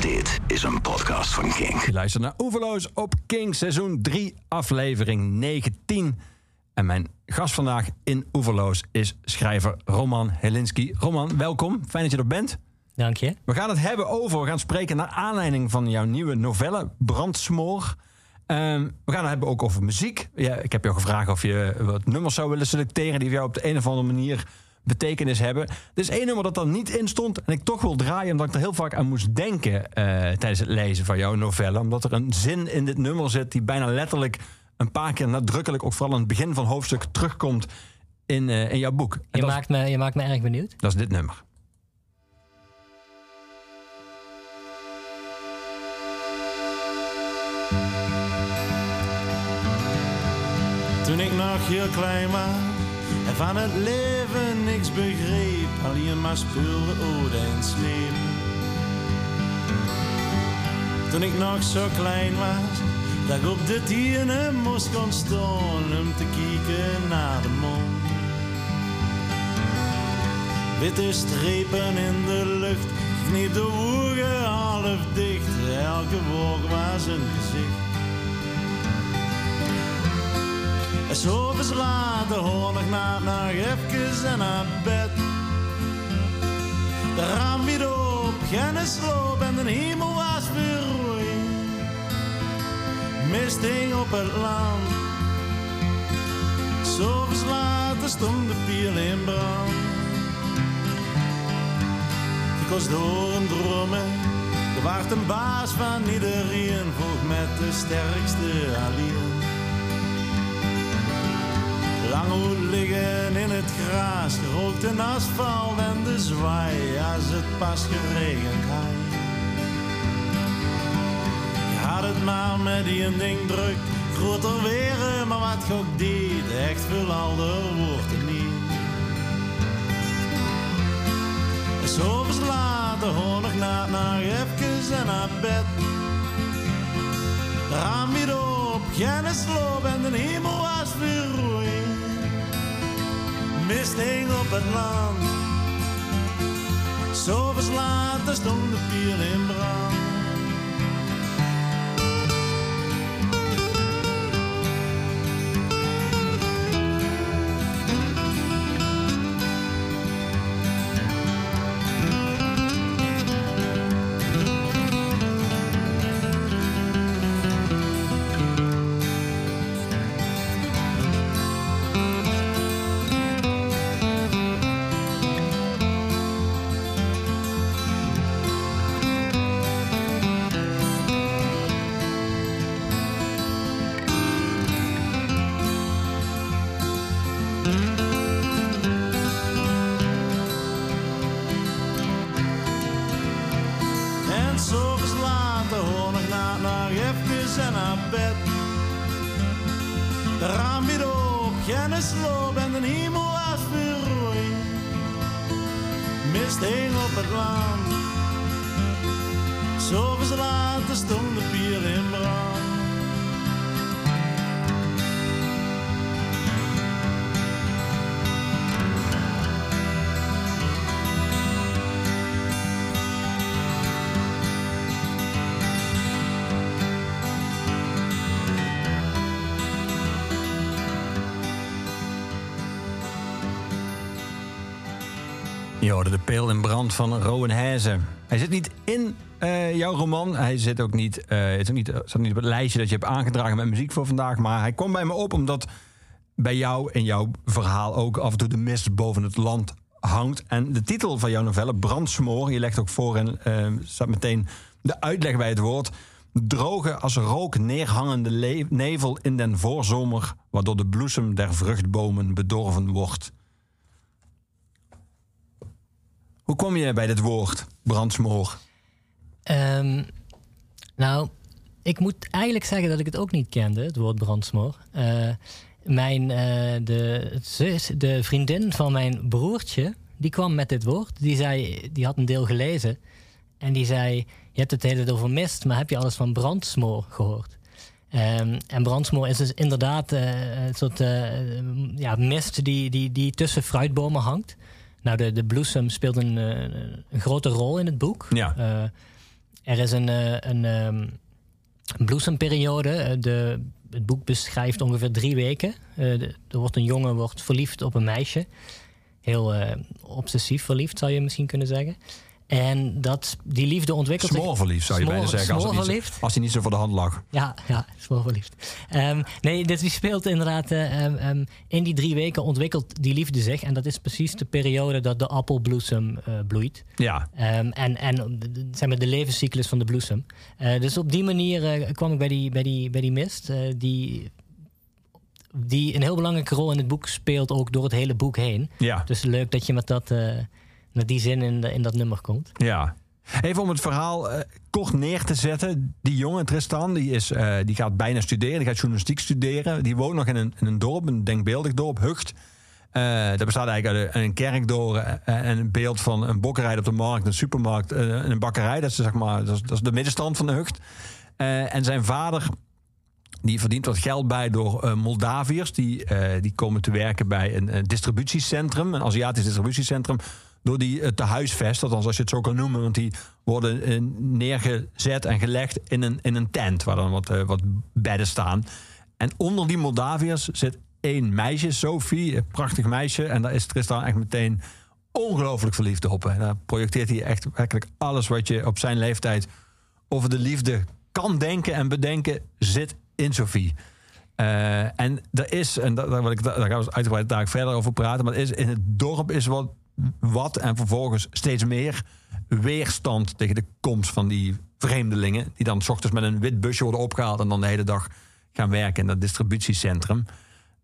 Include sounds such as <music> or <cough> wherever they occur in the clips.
Dit is een podcast van King. Je luistert naar Oeverloos op King, seizoen 3, aflevering 19. En mijn gast vandaag in Oeverloos is schrijver Roman Helinski. Roman, welkom. Fijn dat je er bent. Dank je. We gaan het hebben over, we gaan spreken naar aanleiding van jouw nieuwe novelle Brandsmoor. Ehm, we gaan het hebben ook over muziek. Ja, ik heb jou gevraagd of je wat nummers zou willen selecteren die voor jou op de een of andere manier betekenis hebben. Er is één nummer dat er niet in stond en ik toch wil draaien omdat ik er heel vaak aan moest denken eh, tijdens het lezen van jouw novelle. Omdat er een zin in dit nummer zit die bijna letterlijk een paar keer nadrukkelijk, ook vooral aan het begin van het hoofdstuk, terugkomt in, eh, in jouw boek. En Je maakt, me, je maakt me erg benieuwd. dat is dit nummer. Toen ik nog heel klein was en van het leven niks begreep, alleen maar speelde ode en sleep. Toen ik nog zo klein was, dat ik op de tienen moest gaan staan om te kijken naar de mond. Witte strepen in de lucht, kniep de ogen half dicht, elke wolk was een gezicht. En s'avonds later hoor ik na nog even en naar bed. De raam weer op, geen sloop en de hemel was weer rooi. Mist hing op het land. S'avonds later stond de piel in brand. Ik was door een dromen. Er waart een baas van iedereen, volg met de sterkste alleen. Lang hoe liggen in het gras, gerookt en asfalt en de zwaai als het pas geregend had. Je had het maar met die een ding druk, groter weer, maar wat ook deed, echt veel alder wordt het niet. S'avonds later hoor ik na nog even en naar bed. De raam weer op, geen sloop en de hemel was weer. Mist hing op het land. S'avonds later stond de pier in brand. En s'avonds later hoor ik na nog even en naar bed. De raam weer op, geen sloop en de hemel was weer. Mist hing op het land. S'avonds later stond de pier in brand. In brand van Rowan. Hij zit niet in eh, jouw roman. Hij zit ook niet, eh, het is ook niet, staat niet op het lijstje dat je hebt aangedragen met muziek voor vandaag. Maar hij kwam bij me op omdat bij jou in jouw verhaal ook af en toe de mist boven het land hangt. En de titel van jouw novelle, Brandsmoor, je legt ook voor en eh, staat meteen de uitleg bij het woord. Droge als rook neerhangende nevel in den voorzomer, waardoor de bloesem der vruchtbomen bedorven wordt. Hoe kom je bij dit woord, brandsmoor? Ehm, nou, ik moet eigenlijk zeggen dat ik het ook niet kende, het woord brandsmoor. Eh, mijn, eh, de, zus, de vriendin van mijn broertje, die kwam met dit woord. Die, zei, die had een deel gelezen. En die zei, je hebt het hele tijd over mist, maar heb je alles van brandsmoor gehoord? Ehm, en brandsmoor is dus inderdaad eh, een soort ja, mist die, die, die tussen fruitbomen hangt. Nou, de, de bloesem speelt een, eh, een grote rol in het boek. Ja. Eh, er is een, eh, een, ehm, een bloesemperiode. De, het boek beschrijft ongeveer drie weken. De- er wordt een jongen wordt verliefd op een meisje. Heel obsessief verliefd, zou je misschien kunnen zeggen. En dat, die liefde ontwikkelt zich... Smoorverliefd zou je bijna zeggen. Als, het niet, als hij niet zo voor de hand lag. Ja, ja, smoorverliefd. Ehm nee, dus die speelt inderdaad... eh, ehm, ehm, in die drie weken ontwikkelt die liefde zich. En dat is precies de periode dat de appelbloesem eh, bloeit. Ja, en en zeg maar de levenscyclus van de bloesem. Eh, dus op die manier kwam ik bij die, bij die, bij die mist. die, die een heel belangrijke rol in het boek speelt, ook door het hele boek heen. ja, Dus leuk dat je met, dat, met die zin in, in dat nummer komt. ja. Even om het verhaal eh, kort neer te zetten. Die jongen, Tristan, die, is, eh, die gaat bijna studeren. Die gaat journalistiek studeren. Die woont nog in een, een dorp, een denkbeeldig dorp, Hucht. Eh, dat bestaat eigenlijk uit een, kerkdoor eh, en een beeld van een bokkerij op de markt, een supermarkt en een bakkerij. Dat is, zeg maar, dat is, de middenstand van de Hucht. En zijn vader die verdient wat geld bij door Moldaviërs. Die, die komen te werken bij een, distributiecentrum, een Aziatisch distributiecentrum. Door die eh, te huisvesten, althans als je het zo kan noemen. Want die worden eh, neergezet en gelegd in een, in een tent waar dan wat, eh, wat bedden staan. En onder die Moldaviërs zit één meisje, Sophie, een prachtig meisje. En daar is Tristan echt meteen ongelooflijk verliefd op. En daar projecteert hij echt werkelijk alles wat je op zijn leeftijd over de liefde kan denken en bedenken, zit in Sophie. En er is, en daar, wil ik, daar gaan we uitgebreid daar verder over praten, maar is, in het dorp is wat, wat en vervolgens steeds meer weerstand tegen de komst van die vreemdelingen, die dan s ochtends met een wit busje worden opgehaald en dan de hele dag gaan werken in dat distributiecentrum.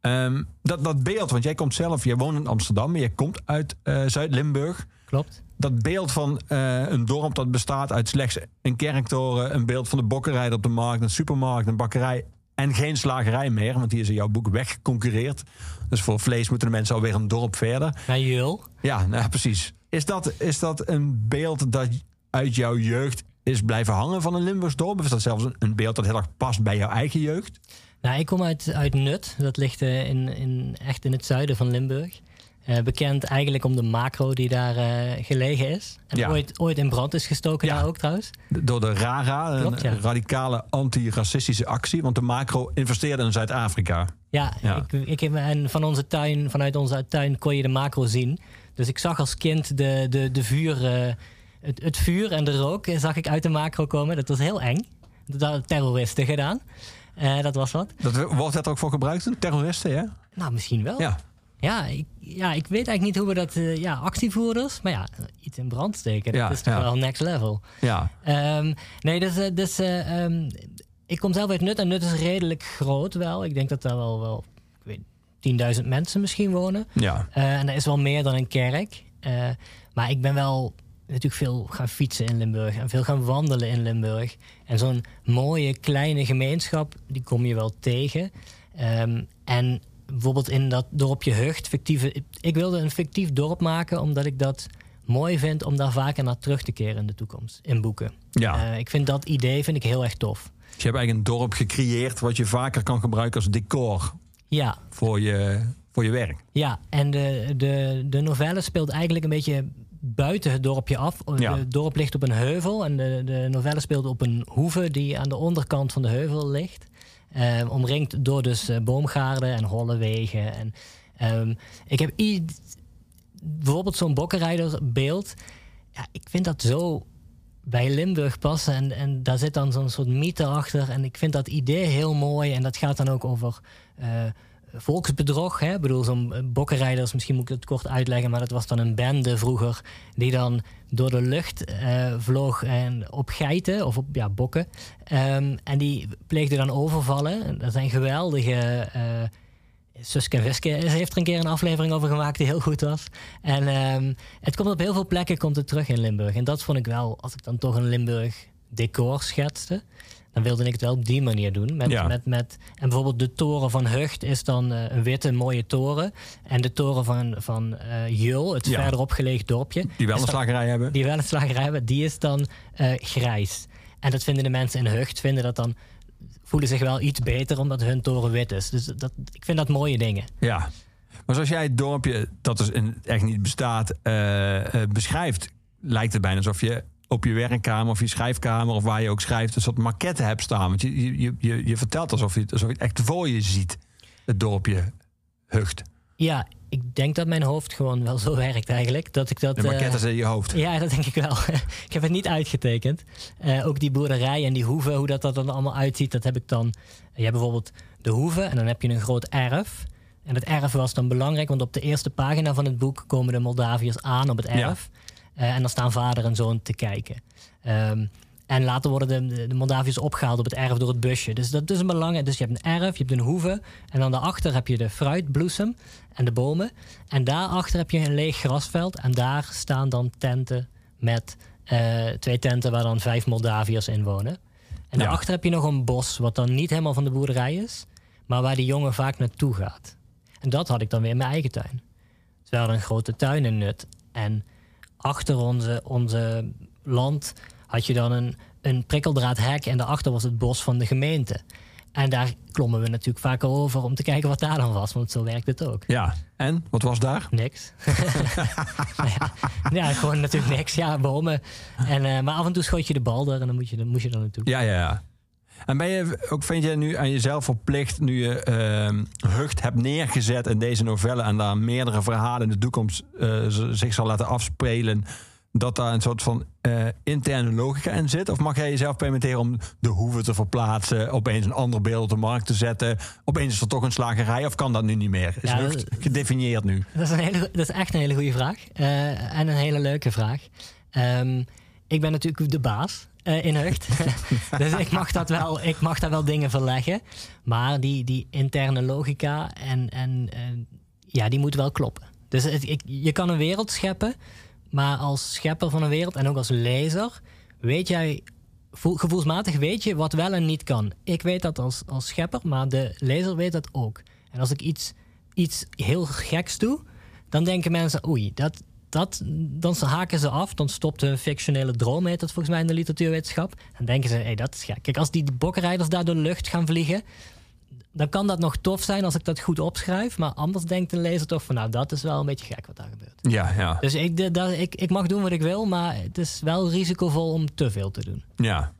Ehm, dat, dat beeld, want jij komt zelf, jij woont in Amsterdam, maar je komt uit eh, Zuid-Limburg Klopt? dat beeld van eh, een dorp dat bestaat uit slechts een kerktoren, een beeld van de bokkerij op de markt, een supermarkt, een bakkerij en geen slagerij meer, want die is in jouw boek weggeconcureerd. Dus voor vlees moeten de mensen alweer een dorp verder. Naar Jul. Ja, nou, precies. Is dat, is dat een beeld dat uit jouw jeugd is blijven hangen van een Limburgs dorp? Of is dat zelfs een, een beeld dat heel erg past bij jouw eigen jeugd? Nou, ik kom uit, uit Nut. Dat ligt eh, in, in, echt in het zuiden van Limburg. Eh, bekend eigenlijk om de macro die daar eh, gelegen is. En Ja. ooit, ooit in brand is gestoken Ja. daar ook trouwens. Door de RARA, Klopt, ja. een radicale anti-racistische actie. Want de macro investeerde in Zuid-Afrika. Ja. Ik, ik en van onze tuin, vanuit onze tuin kon je de macro zien. Dus ik zag als kind de, de, de vuur, eh, het, het vuur en de rook zag ik uit de macro komen. Dat was heel eng. Dat hadden terroristen gedaan. Dat was wat. Dat, wordt dat er ook voor gebruikt? Terroristen, ja? Nou, misschien wel. Ja. Ja, ik, ja, ik weet eigenlijk niet hoe we dat... eh, ja, actievoerders. Maar ja, iets in brand steken. Dat Ja, is toch ja. wel next level. Ja. Ehm, nee, dus, eh, dus eh, ehm, ik kom zelf uit Nut. En Nut is redelijk groot wel. Ik denk dat daar wel, wel ik weet, 10.000 mensen misschien wonen. Ja. En dat is wel meer dan een kerk. Maar ik ben wel natuurlijk veel gaan fietsen in Limburg. En veel gaan wandelen in Limburg. En zo'n mooie kleine gemeenschap, die kom je wel tegen. Ehm, en bijvoorbeeld in dat dorpje Hucht, fictieve... Ik wilde een fictief dorp maken, omdat ik dat mooi vind... om daar vaker naar terug te keren in de toekomst, in boeken. Ja. Eh, ik vind dat idee vind ik heel erg tof. Dus je hebt eigenlijk een dorp gecreëerd wat je vaker kan gebruiken als decor Ja, voor je, voor je werk. Ja, en de, de, de novelle speelt eigenlijk een beetje buiten het dorpje af. Ja. Het dorp ligt op een heuvel en de, de novelle speelt op een hoeve die aan de onderkant van de heuvel ligt. Eh, omringd door dus eh, boomgaarden en holle wegen. En, ehm, ik heb bijvoorbeeld zo'n bokkenrijderbeeld. Ja, ik vind dat zo bij Limburg passen. En, en daar zit dan zo'n soort mythe achter. En ik vind dat idee heel mooi. En dat gaat dan ook over eh, volksbedrog. Hè? Ik bedoel, zo'n eh, bokkenrijders, misschien moet ik het kort uitleggen... maar dat was dan een bende vroeger... die dan door de lucht eh, vloog en op geiten of op ja, bokken. Ehm, en die pleegde dan overvallen. En Dat zijn geweldige... eh, Suske en Wiske heeft er een keer een aflevering over gemaakt die heel goed was. En ehm, het komt op heel veel plekken komt terug in Limburg. En dat vond ik wel, als ik dan toch een Limburg decor schetste, dan wilde ik het wel op die manier doen. Met, Ja. met, met, en bijvoorbeeld de toren van Hucht is dan eh, een witte mooie toren. En de toren van, van eh, Jul, het Ja. verderop gelegen dorpje, Die wel een dan- slagerij hebben. die wel een slagerij hebben, die is dan eh, grijs. En dat vinden de mensen in Hucht, vinden dat dan, voelen zich wel iets beter omdat hun toren wit is. Dus dat, ik vind dat mooie dingen. Ja. Maar zoals jij het dorpje, dat dus echt niet bestaat, beschrijft, lijkt het bijna alsof je op je werkkamer of je schrijfkamer of waar je ook schrijft, een soort maquette hebt staan. Want je, je, je, je vertelt alsof je, alsof je het echt voor je ziet, het dorpje Hucht. Ja, ik denk dat mijn hoofd gewoon wel zo werkt eigenlijk. Dat ik dat, De maquette is in je hoofd. Ja, dat denk ik wel. <laughs> ik heb het niet uitgetekend. Eh, ook die boerderij en die hoeve, hoe dat, dat dan allemaal uitziet, dat heb ik dan. Je hebt bijvoorbeeld de hoeve en dan heb je een groot erf. En het erf was dan belangrijk, want op de eerste pagina van het boek komen de Moldaviërs aan op het erf. En dan staan vader en zoon te kijken. Ehm, en later worden de, de Moldaviërs opgehaald op het erf door het busje. Dus dat is een belangrijk. Dus je hebt een erf, je hebt een hoeve. En dan daarachter heb je de fruitbloesem en de bomen. En daarachter heb je een leeg grasveld. En daar staan dan tenten met eh, twee tenten waar dan vijf Moldaviërs in wonen. En Ja. daarachter heb je nog een bos, wat dan niet helemaal van de boerderij is. Maar waar die jongen vaak naartoe gaat. En dat had ik dan weer in mijn eigen tuin. Dus we hadden een grote tuin in Nut. En achter onze, onze land had je dan een, een prikkeldraadhek en daarachter was het bos van de gemeente. En daar klommen we natuurlijk vaak over om te kijken wat daar dan was, want zo werkt het ook. Ja, en? Wat was daar? Niks. <laughs> ja, ja, gewoon natuurlijk niks. Ja, bomen. En, eh, maar af en toe schoot je de bal er en dan, moet je, dan moest je er naartoe. Ja, ja, ja. En ben je ook, vind je nu aan jezelf verplicht, nu je ehm, Hucht hebt neergezet in deze novelle en daar meerdere verhalen in de toekomst eh, zich zal laten afspelen, dat daar een soort van eh, interne logica in zit? Of mag jij jezelf permitteren om de hoeven te verplaatsen, opeens een ander beeld op de markt te zetten, opeens is er toch een slagerij, of kan dat nu niet meer? Is Ja, Hucht gedefinieerd nu? Dat is, een hele, dat is echt een hele goede vraag. Eh, en een hele leuke vraag. Ehm, ik ben natuurlijk de baas eh, in Hucht. <laughs> dus ik mag, dat wel, ik mag daar wel dingen verleggen. Maar die, die interne logica, en, en, eh, ja, die moet wel kloppen. Dus ik, je kan een wereld scheppen. Maar als schepper van een wereld en ook als lezer... weet jij voel- gevoelsmatig weet je wat wel en niet kan. Ik weet dat als, als schepper, maar de lezer weet dat ook. En als ik iets, iets heel geks doe, dan denken mensen, oei, dat, dat, dan haken ze af. Dan stopt hun fictionele droom, heet dat volgens mij in de literatuurwetenschap. Dan denken ze, hé, dat is gek. Kijk, als die bokkenrijders daar door de lucht gaan vliegen, dan kan dat nog tof zijn als ik dat goed opschrijf. Maar anders denkt een lezer toch van, nou, dat is wel een beetje gek wat daar gebeurt. Ja, ja. Dus ik, de- dat, ik, ik mag doen wat ik wil, maar het is wel risicovol om te veel te doen. Ja.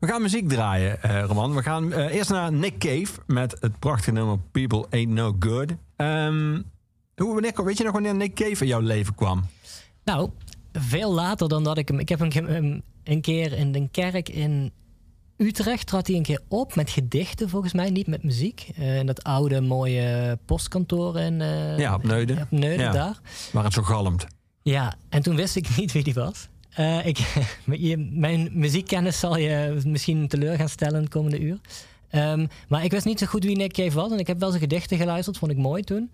We gaan muziek draaien, eh Roman. We gaan eh, eerst naar Nick Cave met het prachtige nummer People Ain't No Good. Ehm, hoe, wanneer, weet je nog wanneer Nick Cave in jouw leven kwam? Nou, veel later dan dat ik hem. Ik heb hem een, een keer in de kerk in Utrecht trad hij een keer op met gedichten, volgens mij, niet met muziek. Eh, in dat oude mooie postkantoor in, eh, Ja, op Neuden. op Neuden Ja. daar. Waar het zo galmt. Ja, en toen wist ik <laughs> niet wie die was. Eh, ik, <laughs> mijn muziekkennis zal je misschien teleur gaan stellen het komende uur. Ehm, maar ik wist niet zo goed wie Nick Cave was. En ik heb wel zijn gedichten geluisterd, vond ik mooi toen.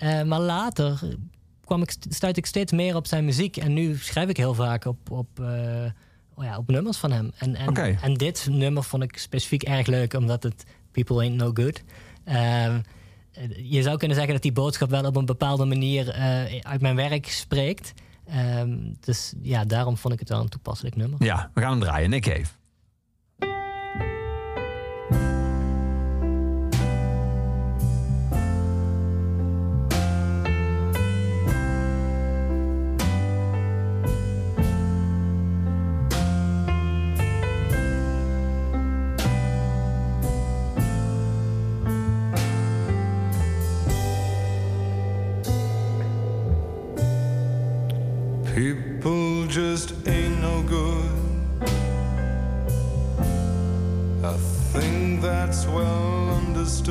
Eh, maar later kwam ik, stuit ik steeds meer op zijn muziek. En nu schrijf ik heel vaak op, op, eh, oh ja, op nummers van hem. En, en, en dit nummer vond ik specifiek erg leuk, omdat het People Ain't No Good. Ehm, je zou kunnen zeggen dat die boodschap wel op een bepaalde manier uit mijn werk spreekt. Ehm, dus ja, daarom vond ik het wel een toepasselijk nummer. Ja, we gaan hem draaien. Nick Cave.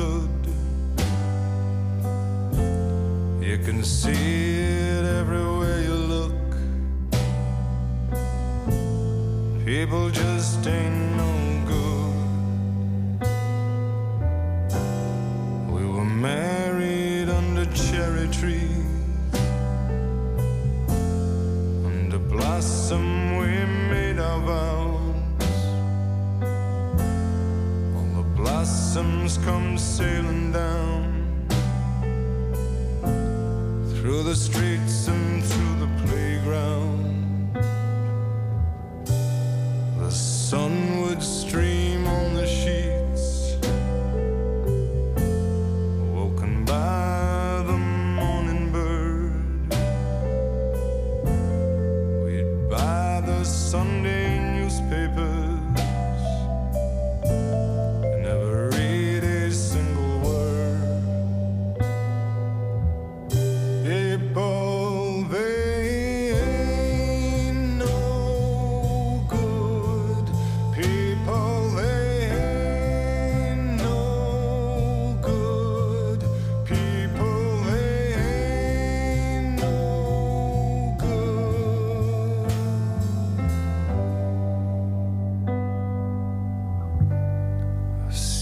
Understood. You can see it everywhere you look. People just ain't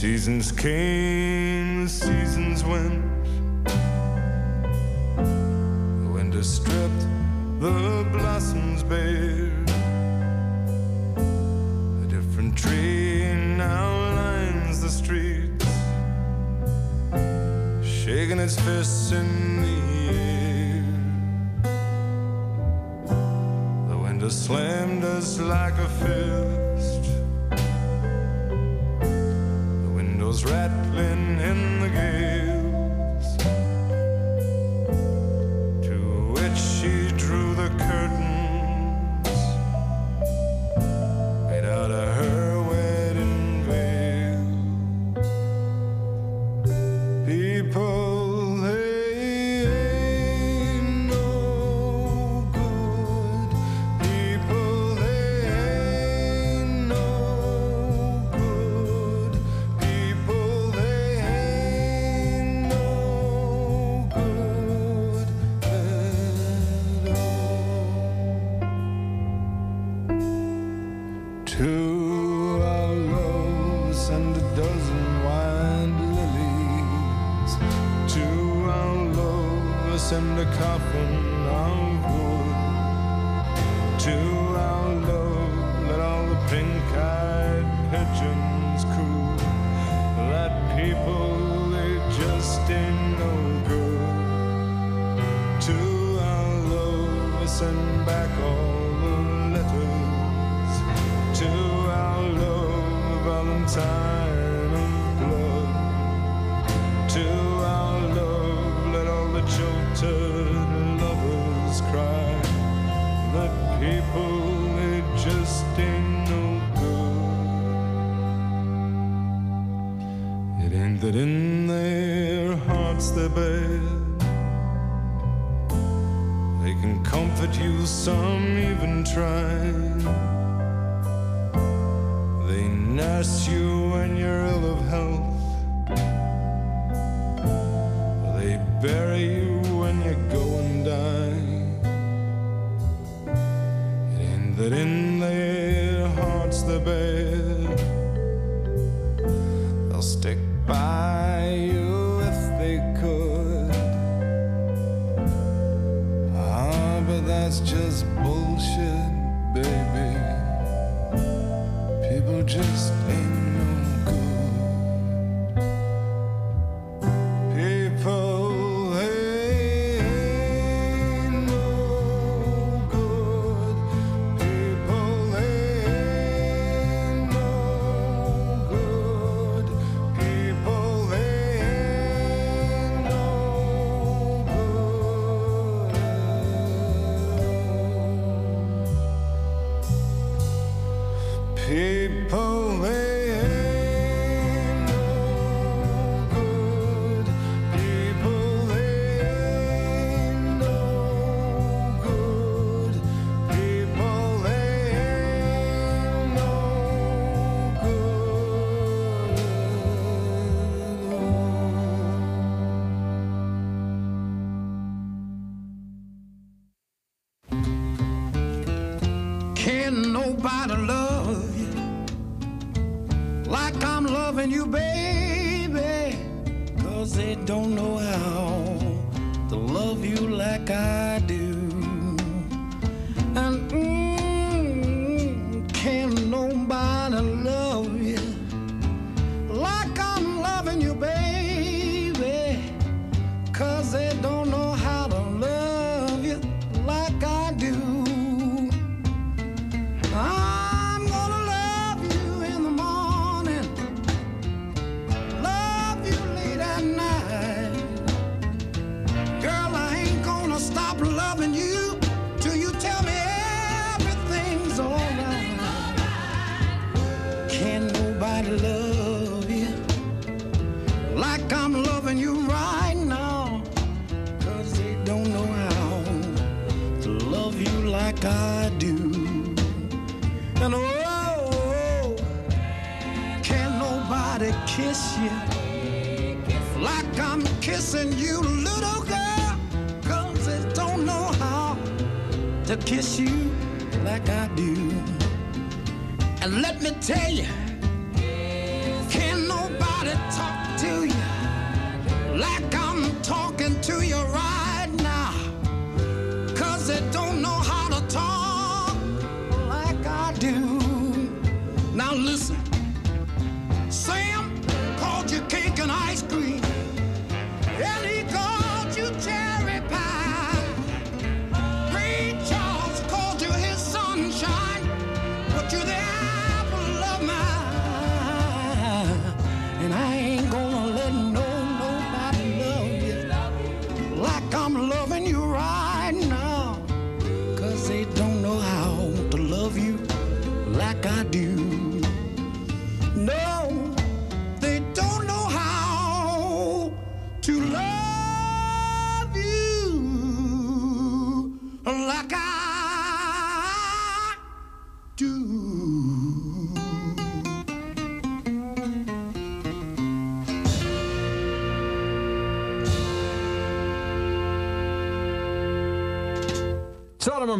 Seasons came, the seasons went. The winter stripped the blossoms bare. A different tree now lines the streets, shaking its fists in the air. The winter slammed us like a fist. rattling in the gate.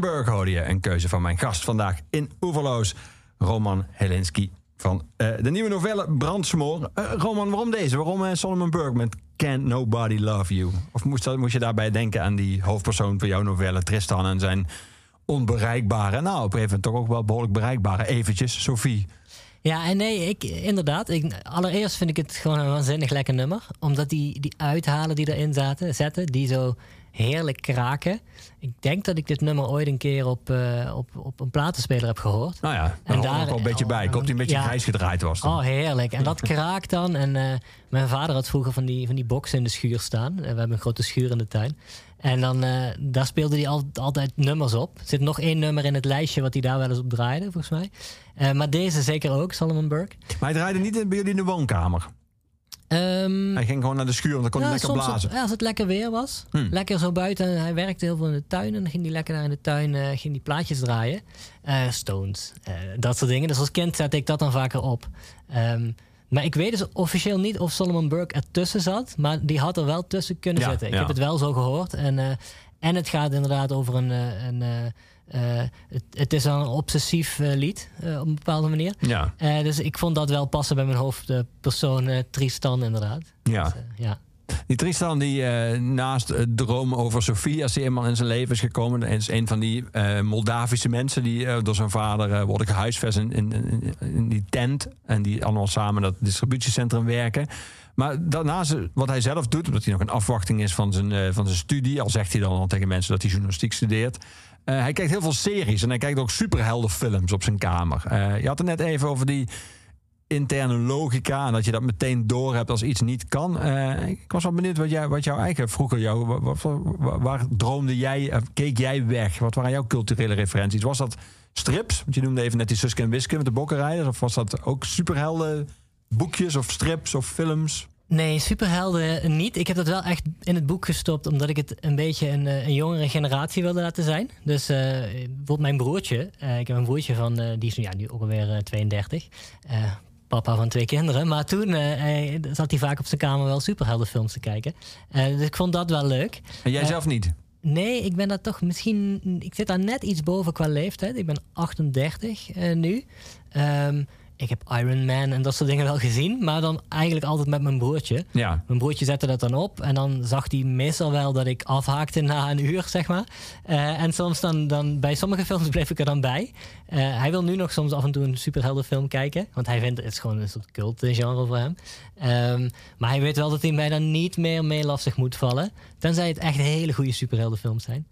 Burke hoorde je. Een keuze van mijn gast vandaag in Oeverloos. Roman Helinski van eh, de nieuwe novelle Brandsmoor. Eh, Roman, waarom deze? Waarom eh, Solomon Burke met Can't Nobody Love You? Of moest, dat, moest je daarbij denken aan die hoofdpersoon van jouw novelle, Tristan, en zijn onbereikbare, nou op een gegeven moment toch ook wel behoorlijk bereikbare eventjes, Sophie. Ja, en nee, ik, inderdaad. Ik, allereerst vind ik het gewoon een waanzinnig lekker nummer. Omdat die, die uithalen die erin zaten, zetten, die zo heerlijk kraken. Ik denk dat ik dit nummer ooit een keer op, eh, op, op een platenspeler heb gehoord. Nou ja, En daar- ook wel een beetje bij. Ik hoop die een beetje Ja. grijs gedraaid was. dan. Oh, heerlijk. En dat kraakt dan. En eh, mijn vader had vroeger van die, van die boxen in de schuur staan. Eh, we hebben een grote schuur in de tuin. En dan, daar speelde hij al, altijd nummers op. Er zit nog één nummer in het lijstje wat hij daar wel eens op draaide, volgens mij. Maar deze zeker ook, Solomon Burke. Maar hij draaide niet in- bij jullie in de woonkamer. Ehm, Hij ging gewoon naar de schuur, want dan kon hij lekker blazen. Als, ja, als het lekker weer was. Hmm. Lekker zo buiten. Hij werkte heel veel in de tuin. En dan ging hij lekker daar in de tuin eh, ging die plaatjes draaien. Eh, Stones. eh, dat soort dingen. Dus als kind zette ik dat dan vaker op. Ehm, maar ik weet dus officieel niet of Solomon Burke ertussen zat. Maar die had er wel tussen kunnen Ja, zitten. Ik ja. heb het wel zo gehoord. En, en het gaat inderdaad over een... een het, het is een obsessief eh, lied, eh, op een bepaalde manier. Ja, Eh, dus ik vond dat wel passen bij mijn hoofdpersoon eh, Tristan, inderdaad. ja. Dus, eh, ja. Die Tristan, die eh, naast het droom over Sofie, als hij eenmaal in zijn leven is gekomen, is een van die eh, Moldavische mensen die eh, door zijn vader eh, worden gehuisvest in, in, in, die tent. En die allemaal samen dat distributiecentrum werken. Maar daarnaast, eh, wat hij zelf doet, omdat hij nog in afwachting is van zijn, eh, van zijn studie, al zegt hij dan al tegen mensen dat hij journalistiek studeert. Eh, hij kijkt heel veel series en hij kijkt ook superheldenfilms op zijn kamer. Eh, je had het net even over die interne logica en dat je dat meteen door hebt als iets niet kan. Eh, ik was wel benieuwd wat, jij, wat jouw eigen vroeger jou, wa- wa- wa- waar, droomde jij, keek jij weg? Wat waren jouw culturele referenties? Was dat strips? Want je noemde even net die Suske en met de bokkenrijders. Of was dat ook superhelden boekjes of strips of films? Nee, superhelden niet. Ik heb dat wel echt in het boek gestopt, omdat ik het een beetje een, eh, een jongere generatie wilde laten zijn. Dus eh, bijvoorbeeld mijn broertje, eh, ik heb een broertje van, eh, die is nu, ja, nu ook alweer eh, 32. Eh, papa van twee kinderen. Maar toen eh, zat hij vaak op zijn kamer wel superheldenfilms te kijken. Eh, dus ik vond dat wel leuk. En jij Eh, zelf niet? Nee, ik ben daar toch misschien. Ik zit daar net iets boven qua leeftijd. Ik ben 38 eh, nu. Ehm, ik heb Iron Man en dat soort dingen wel gezien, maar dan eigenlijk altijd met mijn broertje. Ja. Mijn broertje zette dat dan op en dan zag hij meestal wel dat ik afhaakte na een uur, zeg maar. Eh, en soms dan, dan, bij sommige films <laughs> bleef ik er dan bij. Eh, hij wil nu nog soms af en toe een superheldenfilm kijken, want hij vindt het is gewoon een soort cult genre voor hem. Ehm, maar hij weet wel dat hij mij dan niet meer mee lastig moet vallen, tenzij het echt hele goede superheldenfilms zijn.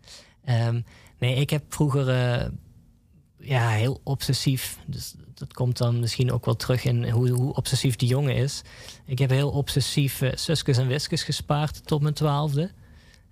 Ehm, nee, ik heb vroeger eh, ja, heel obsessief. Dus dat komt dan misschien ook wel terug in hoe, hoe obsessief die jongen is. Ik heb heel obsessief Suskes en Wiskes gespaard tot mijn twaalfde.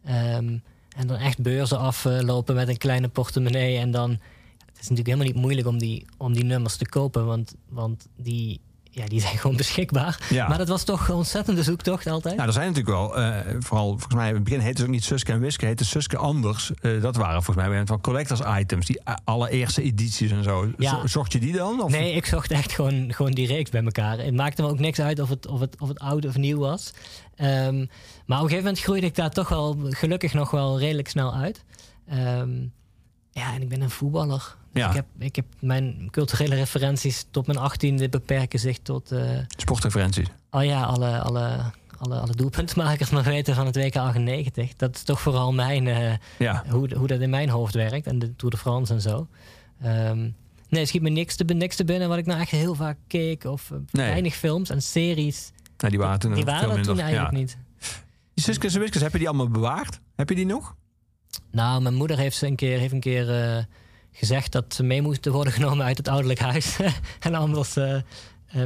Ehm, en dan echt beurzen aflopen met een kleine portemonnee. En dan, het is natuurlijk helemaal niet moeilijk om die, om die nummers te kopen, want, want die, ja, die zijn <laughs> gewoon beschikbaar. Ja. Maar dat was toch een ontzettende zoektocht altijd. Nou, er zijn natuurlijk wel, eh, vooral volgens mij in het begin heette het ook niet Suske en Wiske, heette Suske anders. Eh, dat waren volgens mij van collectors items, die a- allereerste edities en zo. Ja. Zo- Zocht je die dan? Of? Nee, ik zocht echt gewoon, gewoon die reeks bij elkaar. Het maakte me ook niks uit of het, of het, of het oud of nieuw was. Ehm, maar op een gegeven moment groeide ik daar toch wel gelukkig nog wel redelijk snel uit. Ehm, ja, en ik ben een voetballer. Ja. Ik, heb, ik heb mijn culturele referenties tot mijn achttiende beperken zich tot... eh, Sportreferenties. oh ja, alle, alle, alle, alle doelpuntenmakers nog weten van het WK 98. Dat is toch vooral mijn, eh, Ja. hoe, hoe dat in mijn hoofd werkt. En de Tour de France en zo. Ehm, nee, er schiet me niks te, niks te binnen wat ik nou echt heel vaak keek. Of eh, Nee. weinig films en series. Nou, die waren toen die waren toen minder. eigenlijk ja. niet. Die Suskes en Wiskes, heb je die allemaal bewaard? Heb je die nog? Nou, mijn moeder heeft, ze een keer, heeft een keer gezegd dat ze mee moesten worden <laughs> genomen uit het ouderlijk huis. <laughs> en anders eh, eh,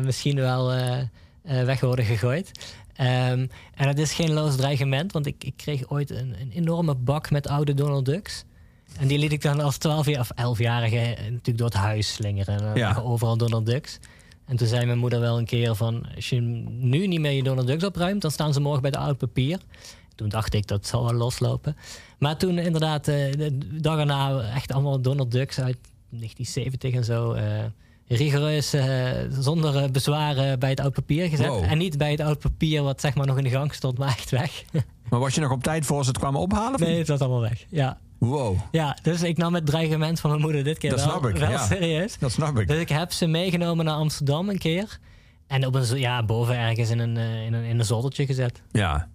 misschien wel eh, weg worden gegooid. Ehm, en dat is geen loos dreigement, want ik, ik kreeg ooit een, een enorme bak met oude Donald Ducks. En die liet ik dan als 12 jaar of 11-jarige natuurlijk door het huis slingeren. En Ja. overal Donald Ducks. En toen zei mijn moeder wel een keer van... als je nu niet meer je Donald Ducks opruimt... dan staan ze morgen bij de oud papier. Toen dacht ik, dat zal wel loslopen. Maar toen inderdaad, eh, de dag erna... echt allemaal Donald Ducks uit 1970 en zo... eh, rigoureus, eh, zonder bezwaren bij het oud papier gezet. Wow. En niet bij het oud papier wat zeg maar nog in de gang stond, maar echt weg. <laughs> Maar was je nog op tijd voor ze het kwamen ophalen? nee, het was allemaal weg. Ja. Wow, ja, dus ik nam het dreigement van mijn moeder dit keer Dat wel, snap ik, wel ja. serieus. dat snap ik. Dus ik heb ze meegenomen naar Amsterdam een keer. En op een, ja, boven ergens in een, in een, in een zoldertje gezet. Ja.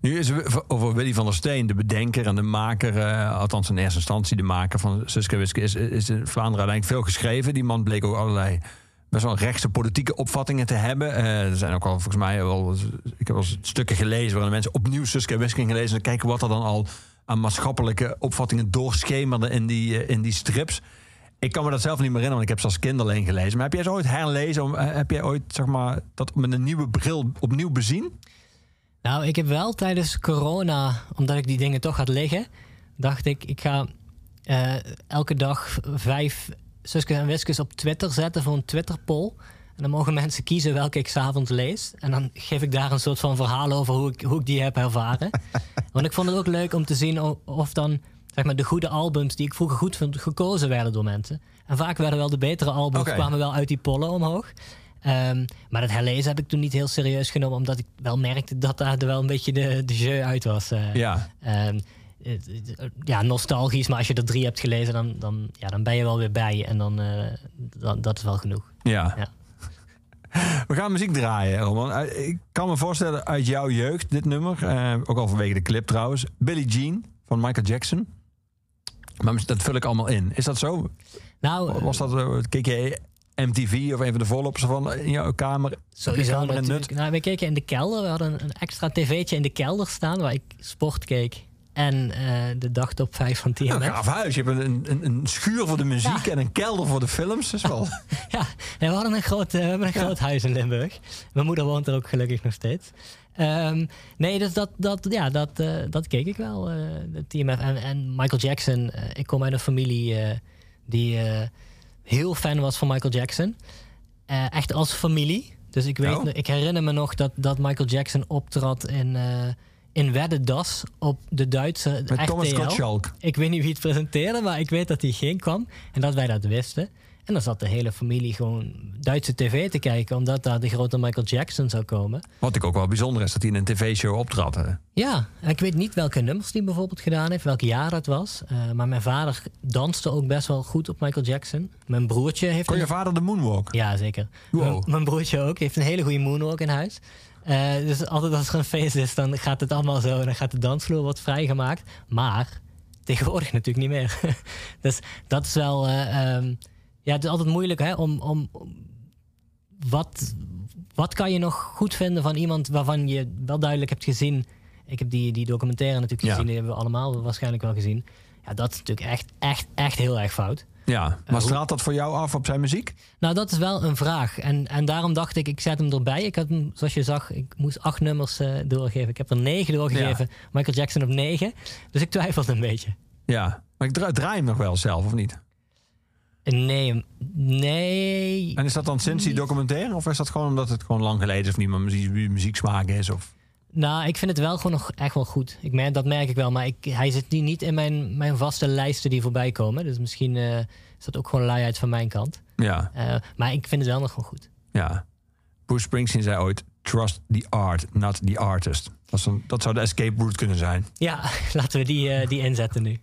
Nu is er over Willy van der Steen, de bedenker en de maker, eh, althans in eerste instantie de maker van Suske Wiske, is, is in Vlaanderen eigenlijk veel geschreven. Die man bleek ook allerlei best wel rechtse politieke opvattingen te hebben. Eh, er zijn ook al volgens mij wel, ik heb wel stukken gelezen waarin mensen opnieuw Suske Wiske gingen lezen en kijken wat er dan al aan maatschappelijke opvattingen doorschemerde in die, eh, in die strips. Ik kan me dat zelf niet meer herinneren, want ik heb ze als kind alleen gelezen. Maar heb jij ze ooit herlezen? Heb jij ooit zeg maar, dat met een nieuwe bril opnieuw bezien? Nou, ik heb wel tijdens corona, omdat ik die dingen toch had liggen, dacht ik, ik ga eh, elke dag vijf Suskes en Wiskes op Twitter zetten voor een Twitter-poll. En dan mogen mensen kiezen welke ik s'avonds lees. En dan geef ik daar een soort van verhaal over hoe ik, hoe ik die heb ervaren. <laughs> Want ik vond het ook leuk om te zien of dan zeg maar, de goede albums die ik vroeger goed vond gekozen werden door mensen. En vaak werden wel de betere albums, kwamen wel uit die pollen omhoog. Ehm, maar dat herlezen heb ik toen niet heel serieus genomen, omdat ik wel merkte dat daar wel een beetje de, de jeu uit was. eh. Ja. Ehm, ja, nostalgisch, maar als je er drie hebt gelezen, dan, dan, ja, dan ben je wel weer bij. En dan, eh, dan dat is wel genoeg. Ja. Ja. <laughs> We gaan muziek draaien, Roman. Eh, Ik kan me voorstellen uit jouw jeugd, dit nummer. eh, ook al vanwege de clip trouwens. Billie Jean van Michael Jackson. Maar dat vul ik allemaal in. Is dat zo? Nou, Was dat, keek je MTV of een van de voorlopers van in jouw kamer? Sowieso kamer en natuurlijk. Nou, we keken in de kelder. We hadden een, extra tv'tje in de kelder staan waar ik sport keek. En eh, de dagtop 5 van TMF. Een gaaf huis. Je hebt een, een, een schuur voor de muziek Ja. en een kelder voor de films. Dat is wel... <laughs> Ja, we hadden een groot, eh, we hebben een groot huis in Limburg. Mijn moeder woont er ook gelukkig nog steeds. Ehm, nee, dus dat, dat, ja, dat, eh, dat keek ik wel, eh, de TMF. En, en Michael Jackson, eh, ik kom uit een familie eh, die eh, heel fan was van Michael Jackson. Eh, echt als familie. Dus ik, weet, Oh. ik herinner me nog dat, dat Michael Jackson optrad in, eh in Weddendas op de Duitse Met RTL. Thomas Gottschalk. Ik weet niet wie het presenteerde, maar ik weet dat hij geen kwam. En dat wij dat wisten. En dan zat de hele familie gewoon Duitse tv te kijken, omdat daar de grote Michael Jackson zou komen. Wat ik ook wel bijzonder is, dat hij in een tv-show optrad. hè. Ja, ik weet niet welke nummers hij bijvoorbeeld gedaan heeft, welk jaar dat was. Eh, maar mijn vader danste ook best wel goed op Michael Jackson. Mijn broertje heeft. Kon je een- vader de moonwalk? Ja, zeker. Wow. Mijn, mijn broertje ook. heeft een hele goede moonwalk in huis. Eh, dus altijd als er een feest is, dan gaat het allemaal zo. En dan gaat de dansvloer wat vrijgemaakt. Maar tegenwoordig <laughs> natuurlijk niet meer. <laughs> dus dat is wel... eh, ehm, ja, het is altijd moeilijk hè, om... om om- wat, wat kan je nog goed vinden van iemand waarvan je wel duidelijk hebt gezien... Ik heb die, die documentaire natuurlijk Ja. gezien. Die hebben we allemaal waarschijnlijk wel gezien. Ja, dat is natuurlijk echt, echt, echt heel erg fout. Ja. Maar hoe- straalt dat voor jou af op zijn muziek? Nou, dat is wel een vraag. En, en daarom dacht ik, ik zet hem erbij. Ik had hem, zoals je zag, ik moest acht nummers eh, doorgeven. Ik heb er negen doorgegeven. Michael Jackson op negen. Dus ik twijfelde een beetje. Ja. Maar ik draai, draai hem nog wel zelf, of niet? Nee, nee. En is dat dan sinds die documentaire? Of is dat gewoon omdat het gewoon lang geleden is of niet meer muziek, muzieksmaak is? Of... Nou, ik vind het wel gewoon nog echt wel goed. Ik merk, dat merk ik wel. Maar ik, hij zit nu niet in mijn, mijn vaste lijsten die voorbij komen. Dus misschien eh, is dat ook gewoon luiheid van mijn kant. Ja, Eh, maar ik vind het wel nog gewoon goed. ja. Bruce Springsteen zei ooit: Trust the art, not the artist. Dat, is een- dat zou de escape route kunnen zijn. Ja, <laughs> laten we die, eh, die inzetten nu.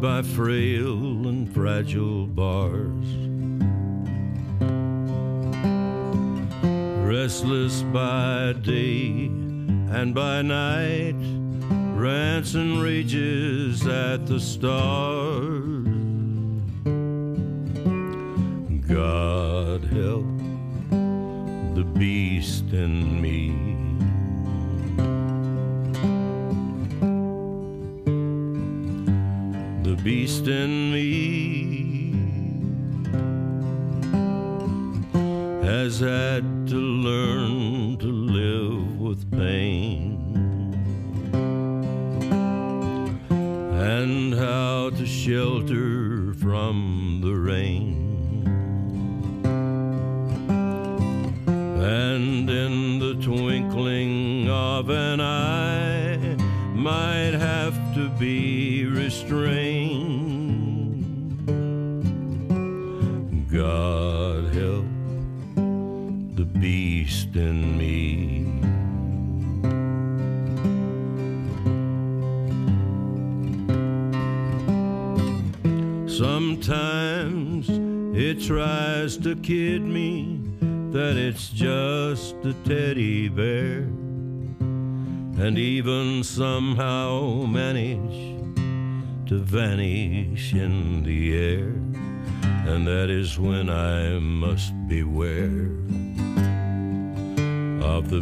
by frail and fragile bars. Restless by day and by night,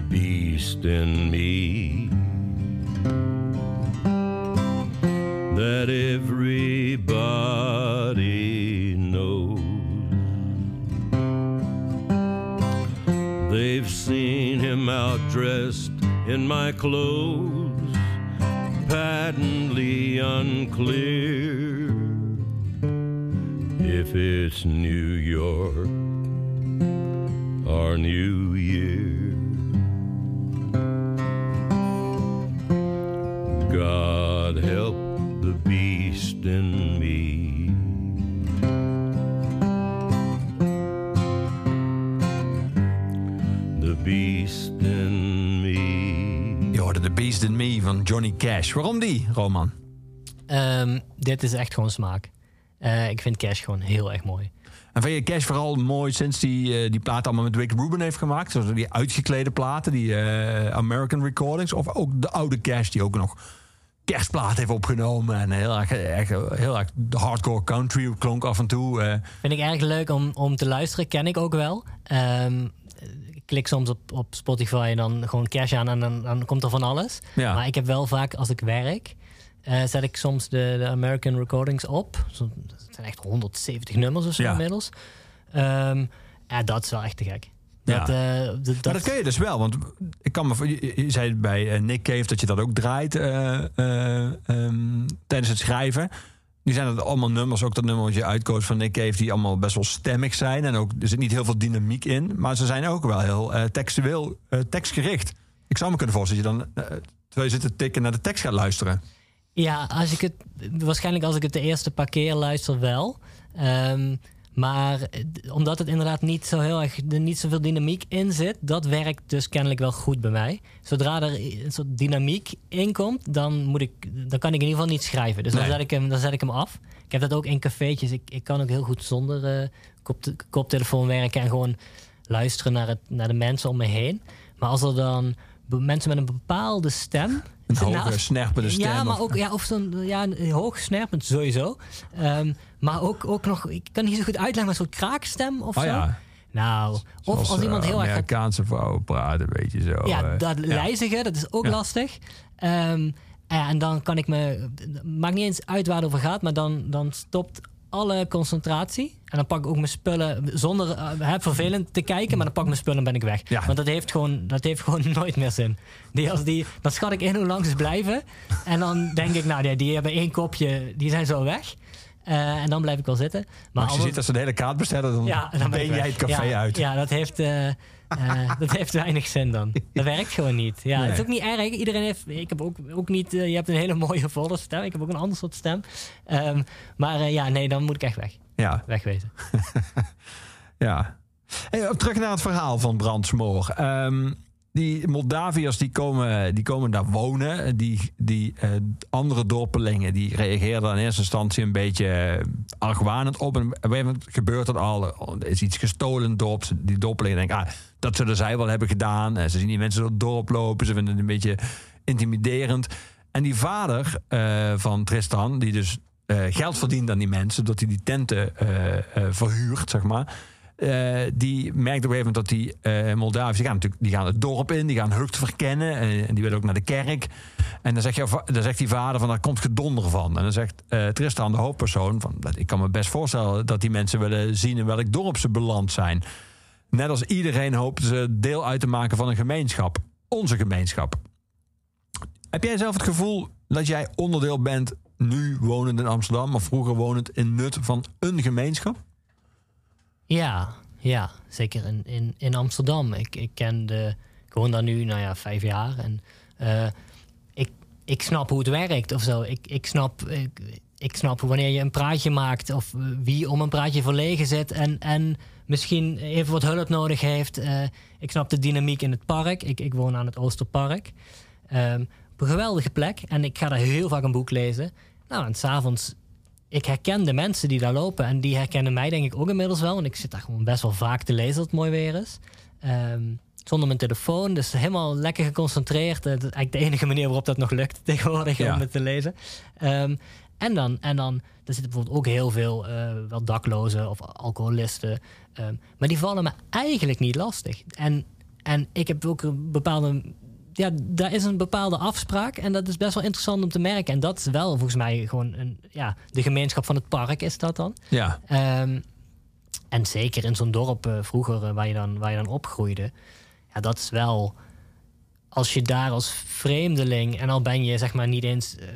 beast in me that everybody knows. They've seen him out dressed in my clothes, patently unclear. If it's New York or New van Johnny Cash. Waarom die, Roman? Ehm, dit is echt gewoon smaak. Eh, ik vind Cash gewoon heel erg mooi. En vind je Cash vooral mooi sinds die, eh, die plaat allemaal met Rick Rubin heeft gemaakt? Zoals die uitgeklede platen, die eh, American Recordings. Of ook de oude Cash die ook nog kerstplaat heeft opgenomen. En heel erg, heel erg hardcore country klonk af en toe. Vind ik erg leuk om, om te luisteren. Ken ik ook wel. Ik klik soms op, op Spotify en dan gewoon cash aan en dan, dan komt er van alles. Ja. Maar ik heb wel vaak, als ik werk, eh, zet ik soms de, de American Recordings op. Dat zijn echt 170 nummers of zo Ja. inmiddels. Ehm, ja, dat is wel echt te gek. Ja. Dat, eh, dat, Maar dat kun je dus wel, want ik kan me, voor- je, je zei bij eh, Nick Cave dat je dat ook draait eh, eh, ehm, tijdens het schrijven. Nu zijn het allemaal nummers, ook dat nummer wat je uitkoos van Nick Cave, die allemaal best wel stemmig zijn. En ook, er zit niet heel veel dynamiek in, maar ze zijn ook wel heel eh, textueel, eh, tekstgericht. Ik zou me kunnen voorstellen dat je dan, eh, terwijl je zit te tikken, naar de tekst gaat luisteren. Ja, als ik het, waarschijnlijk als ik het de eerste paar keer luister wel. Ehm, maar eh, omdat het inderdaad niet zo heel erg, er niet zoveel dynamiek in zit, dat werkt dus kennelijk wel goed bij mij. Zodra er een soort dynamiek in komt, dan, moet ik, dan kan ik in ieder geval niet schrijven. Dus dan, zet ik hem, dan zet ik hem af. Ik heb dat ook in cafeetjes. Ik, ik kan ook heel goed zonder eh, kop, koptelefoon werken en gewoon luisteren naar, het, naar de mensen om me heen. Maar als er dan mensen met een bepaalde stem. Een Nou, hoge, snerpende stem. Ja, maar of- ook ja, of zo'n ja, hoog snerpend sowieso. Ehm, maar ook, ook nog, ik kan niet zo goed uitleggen, maar zo'n kraakstem of Oh zo. ja, Nou, of als iemand eh, heel erg Amerikaanse vrouwen praten, weet je zo. ja, eh. dat lijzige, dat is ook Ja. lastig. Ja, en dan kan ik me... Maakt niet eens uit waar het over gaat, maar dan, dan stopt alle concentratie. En dan pak ik ook mijn spullen zonder hè, vervelend te kijken, maar dan pak ik mijn spullen en ben ik weg. Ja. Want dat heeft, gewoon, dat heeft gewoon <laughs> nooit meer zin. Die, als die, dan schat ik in hoe lang ze blijven. En dan denk ik, nou, die, die hebben één kopje, die zijn zo weg. Eh, en dan blijf ik wel zitten. Maar, als je ziet dat ze de hele kaart bestellen, dan, ja, dan ben jij het café ja, uit. Ja, dat heeft, eh, eh, <laughs> dat heeft weinig zin dan. Dat werkt gewoon niet. Ja, Het is ook niet erg. Iedereen heeft... Ik heb ook, ook niet... je hebt een hele mooie volle stem. Ik heb ook een ander soort stem. Ehm, maar ja, nee, dan moet ik echt weg. Ja, Wegwezen. <laughs> ja. Hey, terug naar het verhaal van Brandsmoor. Ehm, die Moldaviërs die komen, die komen daar wonen. Die, die eh, andere dorpelingen die reageerden in eerste instantie een beetje eh, argwanend op. En op een gegeven moment gebeurt dat al. Er is iets gestolen dorp. Die dorpelingen denken, ah, dat zullen zij wel hebben gedaan. En ze zien die mensen door het dorp lopen. Ze vinden het een beetje intimiderend. En die vader eh, van Tristan, die dus eh, geld verdient aan die mensen, dat hij die tenten eh, eh, verhuurt, zeg maar. Eh, die merkt op een gegeven moment dat die eh Moldaviërs, die gaan natuurlijk die gaan het dorp in, die gaan Hucht verkennen eh, en die willen ook naar de kerk. En dan, dan zegt die vader van, daar komt gedonder van. En dan zegt eh, Tristan, de hoofdpersoon, van, ik kan me best voorstellen dat die mensen willen zien in welk dorp ze beland zijn. Net als iedereen hoopt ze deel uit te maken van een gemeenschap. Onze gemeenschap. Heb jij zelf het gevoel dat jij onderdeel bent, nu wonend in Amsterdam, of vroeger wonend in Nut, van een gemeenschap? Ja, ja. Zeker in, in, in Amsterdam. Ik, ik ken de... Ik woon daar nu, nou ja, vijf jaar. En eh, ik, ik snap hoe het werkt of zo. Ik, ik, snap, ik, ik snap wanneer je een praatje maakt... of eh, wie om een praatje verlegen zit... en, en misschien even wat hulp nodig heeft. Eh, ik snap de dynamiek in het park. Ik, ik woon aan het Oosterpark. Ehm, een geweldige plek. En ik ga daar heel vaak een boek lezen. Nou, en s'avonds ik herken de mensen die daar lopen. En die herkennen mij denk ik ook inmiddels wel. Want ik zit daar gewoon best wel vaak te lezen als het mooi weer is. Ehm, zonder mijn telefoon. Dus helemaal lekker geconcentreerd. Dat is eigenlijk de enige manier waarop dat nog lukt tegenwoordig Ja. om het te lezen. Ehm, en dan, en dan, er zitten bijvoorbeeld ook heel veel eh, wel daklozen of alcoholisten. Ehm, maar die vallen me eigenlijk niet lastig. En, en ik heb ook een bepaalde ja, daar is een bepaalde afspraak. En dat is best wel interessant om te merken. En dat is wel volgens mij gewoon een, ja, de gemeenschap van het park is dat dan. Ja. Ehm, en zeker in zo'n dorp eh, vroeger eh, waar, je dan, waar je dan opgroeide. Ja, dat is wel als je daar als vreemdeling, en al ben je zeg maar niet eens eh,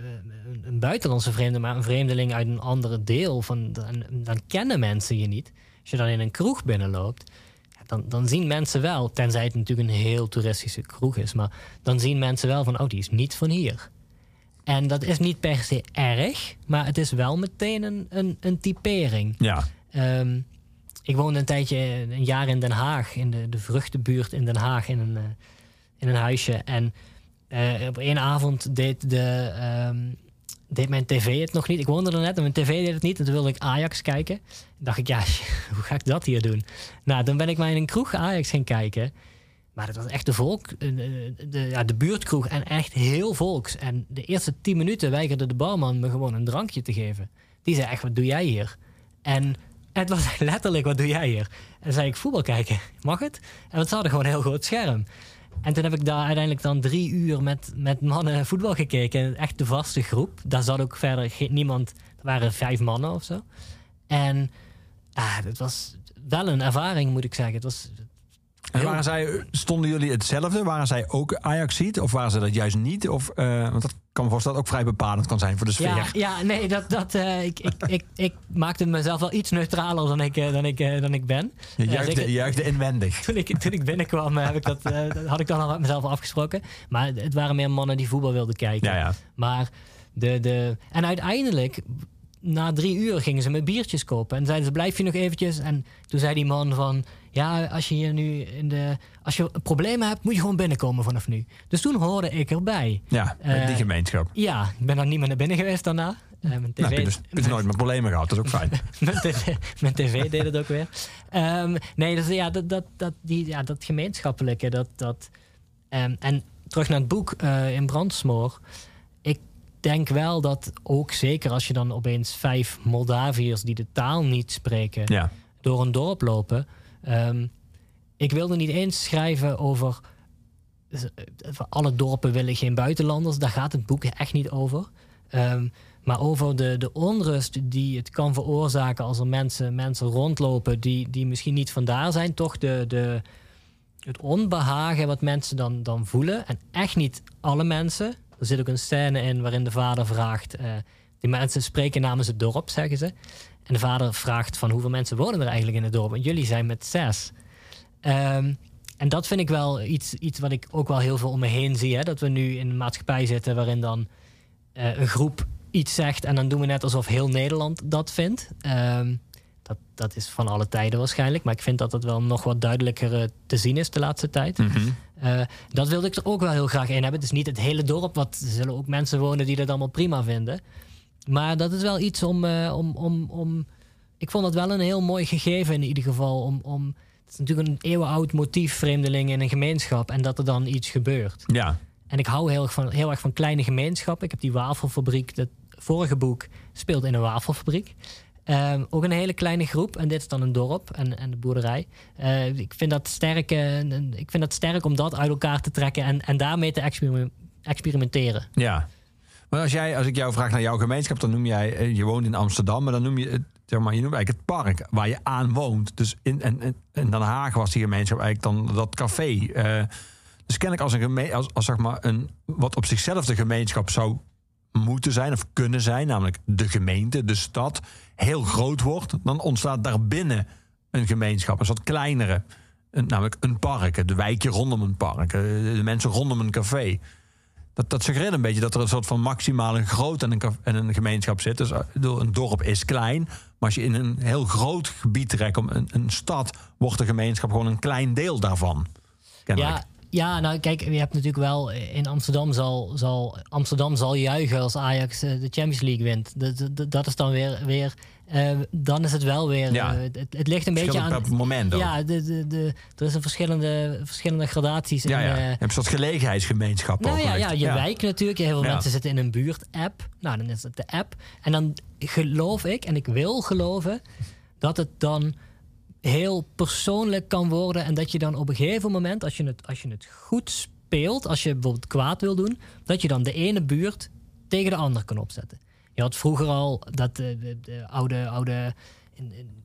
een, buitenlandse vreemde, maar een vreemdeling uit een andere deel, van, dan, dan kennen mensen je niet. Als je dan in een kroeg binnenloopt, dan, dan zien mensen wel, tenzij het natuurlijk een heel toeristische kroeg is, maar dan zien mensen wel van, oh, die is niet van hier. En dat is niet per se erg, maar het is wel meteen een, een, een typering. Ja. Ehm, ik woonde een tijdje, een jaar in Den Haag, in de, de vruchtenbuurt in Den Haag, in een, eh, in een huisje. En eh, op één avond deed, de, ehm, deed mijn tv het nog niet. Ik woonde er net en mijn tv deed het niet. En toen wilde ik Ajax kijken. En dacht ik, ja, <laughs> hoe ga ik dat hier doen? Nou, dan ben ik maar in een kroeg Ajax gaan kijken. Maar het was echt de volk, eh, de, de, ja, de buurtkroeg en echt heel volks. En de eerste tien minuten weigerde de barman me gewoon een drankje te geven. Die zei echt, wat doe jij hier? En het was <laughs> letterlijk, wat doe jij hier? En dan zei ik, voetbal kijken, mag het? En het hadden gewoon een heel groot scherm. En toen heb ik daar uiteindelijk dan drie uur met, met mannen voetbal gekeken. Echt de vaste groep. Daar zat ook verder niemand. Er waren vijf mannen of zo. En ah, het was wel een ervaring, moet ik zeggen. Het was, En waren zij, stonden jullie hetzelfde? Waren zij ook Ajaxiet? Of waren ze dat juist niet? Of, eh, want dat kan me voorstellen dat ook vrij bepalend kan zijn voor de sfeer. Ja, ja nee, dat, dat, eh, ik, ik, <laughs> ik, ik maakte mezelf wel iets neutraler dan ik, eh, dan ik, eh, dan ik ben. Je juichte, inwendig. <laughs> toen, ik, toen ik binnenkwam, heb ik dat, dat had ik dan al met mezelf afgesproken. Maar het waren meer mannen die voetbal wilden kijken. Ja, ja. Maar de, de, en uiteindelijk, na drie uur, gingen ze me biertjes kopen. En zeiden ze, blijf je nog eventjes? En toen zei die man van, ja, als je hier nu in de... Als je problemen hebt, moet je gewoon binnenkomen vanaf nu. Dus toen hoorde ik erbij. Ja, met die Eh, gemeenschap. Ja, ik ben dan niet meer naar binnen geweest daarna. Eh, mijn tv, Nou, heb je dus, dus nooit meer problemen gehad, dat is ook fijn. <laughs> mijn, tv, mijn tv deed het ook weer. Ehm, nee, dus ja, dat, dat, dat, die, ja, dat gemeenschappelijke. Dat, dat, ehm, en terug naar het boek eh, in Brandsmoor. Ik denk wel dat ook zeker als je dan opeens vijf Moldaviërs die de taal niet spreken Ja. door een dorp lopen. Ehm, ik wilde niet eens schrijven over. Alle dorpen willen geen buitenlanders. Daar gaat het boek echt niet over. Ehm, maar over de, de onrust die het kan veroorzaken als er mensen, mensen rondlopen die, die misschien niet vandaar zijn. Toch de, de, het onbehagen wat mensen dan, dan voelen. En echt niet alle mensen. Er zit ook een scène in waarin de vader vraagt. eh, die mensen spreken namens het dorp, zeggen ze. En de vader vraagt van hoeveel mensen wonen er eigenlijk in het dorp. En jullie zijn met zes. Ehm, en dat vind ik wel iets, iets wat ik ook wel heel veel om me heen zie. Hè? Dat we nu in een maatschappij zitten waarin dan eh, een groep iets zegt en dan doen we net alsof heel Nederland dat vindt. Ehm, dat, dat is van alle tijden waarschijnlijk, maar ik vind dat het wel nog wat duidelijker eh, te zien is de laatste tijd. Eh, dat wilde ik er ook wel heel graag in hebben. Het is niet het hele dorp, want er zullen ook mensen wonen die dat allemaal prima vinden. Maar dat is wel iets om, eh, om, om, om. Ik vond dat wel een heel mooi gegeven in ieder geval. Om, om, het is natuurlijk een eeuwenoud motief, vreemdelingen in een gemeenschap. En dat er dan iets gebeurt. Ja. En ik hou heel erg van, heel erg van kleine gemeenschappen. Ik heb die wafelfabriek, dat vorige boek speelt in een wafelfabriek. Ehm, ook een hele kleine groep. En dit is dan een dorp en, en de boerderij. Eh, ik, vind dat sterk, ik vind dat sterk om dat uit elkaar te trekken en, en daarmee te experime- experimenteren. Ja. Maar als, jij, als ik jou vraag naar jouw gemeenschap, dan noem jij, eh, je woont in Amsterdam, maar dan noem je zeg maar, je noemt eigenlijk het park waar je aan woont. Dus in, en, in Den Haag was die gemeenschap eigenlijk dan dat café. Eh, dus kennelijk als een geme als, als zeg maar een wat op zichzelf de gemeenschap zou moeten zijn of kunnen zijn, namelijk de gemeente, de stad, heel groot wordt, dan ontstaat daarbinnen een gemeenschap, een soort kleinere. Namelijk een park, de wijkje rondom een park, eh, de mensen rondom een café. Dat, dat suggereert een beetje dat er een soort van maximale grootte in een, in een gemeenschap zit. Dus eh, een dorp is klein, maar als je in een heel groot gebied trekt, een, een stad, wordt de gemeenschap gewoon een klein deel daarvan. Kennelijk. Ja, ja, nou kijk, je hebt natuurlijk wel in Amsterdam zal, zal Amsterdam zal juichen als Ajax eh, de Champions League wint. Dat, dat, dat is dan weer, weer eh, dan is het wel weer. Ja. eh, het, het ligt een beetje aan. per moment ook. Ja, de, de, de, er is een verschillende, verschillende gradaties. Ja, in, ja. eh, je hebt een soort gelegenheidsgemeenschap nou ook. ja, ja, je wijk natuurlijk. Heel veel mensen zitten in een buurt-app. Nou, dan is het de app. En dan geloof ik, en ik wil geloven, dat het dan heel persoonlijk kan worden. En dat je dan op een gegeven moment, als je het, als je het goed speelt, als je bijvoorbeeld kwaad wil doen, dat je dan de ene buurt tegen de andere kan opzetten. Je had vroeger al dat de, de, de oude, oude in, in-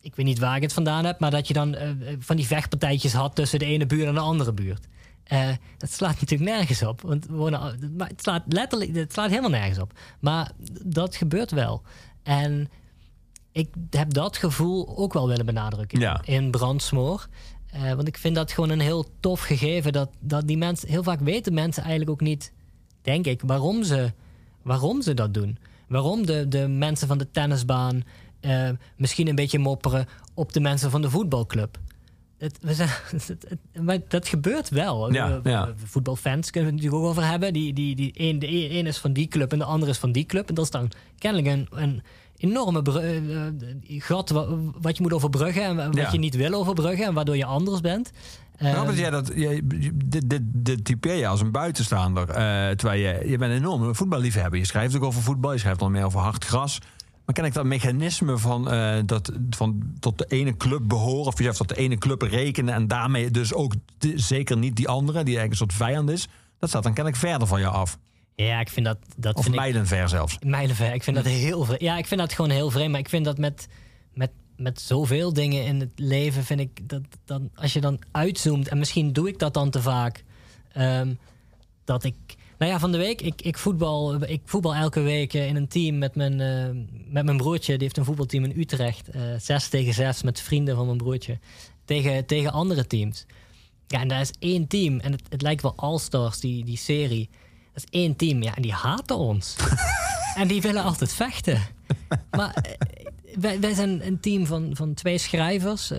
ik weet niet waar ik het vandaan heb, maar dat je dan eh, eh, van die vechtpartijtjes had tussen de ene buurt en de andere buurt. Eh, dat slaat natuurlijk nergens op. Want wonen, het slaat letterlijk, het slaat helemaal nergens op. Maar dat gebeurt wel. En ik heb dat gevoel ook wel willen benadrukken Ja. in Brandsmoor. Eh, want ik vind dat gewoon een heel tof gegeven. Dat, dat die mensen, heel vaak weten mensen eigenlijk ook niet, denk ik, waarom ze, waarom ze dat doen. Waarom de, de mensen van de tennisbaan eh, misschien een beetje mopperen op de mensen van de voetbalclub. Het, we zijn, <laughs> het, het- maar dat gebeurt wel. Ja, ja. Voetbalfans kunnen we het natuurlijk ook over hebben. Die, die, die, een, de een is van die club en de andere is van die club. En dat is dan kennelijk een, een enorme eh, eh, gat wa- wat je moet overbruggen en wa- wat Ja. je niet wil overbruggen en waardoor je anders bent. Robert, jij dat, jij, dit, dit, dit typeer je als een buitenstaander. eh, terwijl je, je bent een enorme voetballiefhebber. Je schrijft ook over voetbal, je schrijft al meer over hard gras. Maar ken ik dat mechanisme van, dat, van tot de ene club behoren... of jezelf tot de ene club rekenen... en daarmee dus ook de- zeker niet die andere... die eigenlijk een soort vijand is... dat staat dan kennelijk verder van je af. Ja, ik vind dat... dat Of vind ik, mijlenver zelfs. mijlenver. Ik vind dat heel vreemd. Ja, ik vind dat gewoon heel vreemd. Maar ik vind dat met, met, met zoveel dingen in het leven... vind ik dat dan, als je dan uitzoomt... en misschien doe ik dat dan te vaak... ehm, dat ik... Nou ja, van de week, ik, ik, voetbal, ik voetbal elke week eh, in een team met mijn, eh, met mijn broertje. Die heeft een voetbalteam in Utrecht. eh zes tegen zes met vrienden van mijn broertje. Tegen, tegen andere teams. Ja, en daar is één team. En het, het lijkt wel All-Stars, die, die serie. Dat is één team. Ja, en die haten ons. <laughs> en die willen altijd vechten. Maar eh, wij, wij zijn een team van, van twee schrijvers. Eh,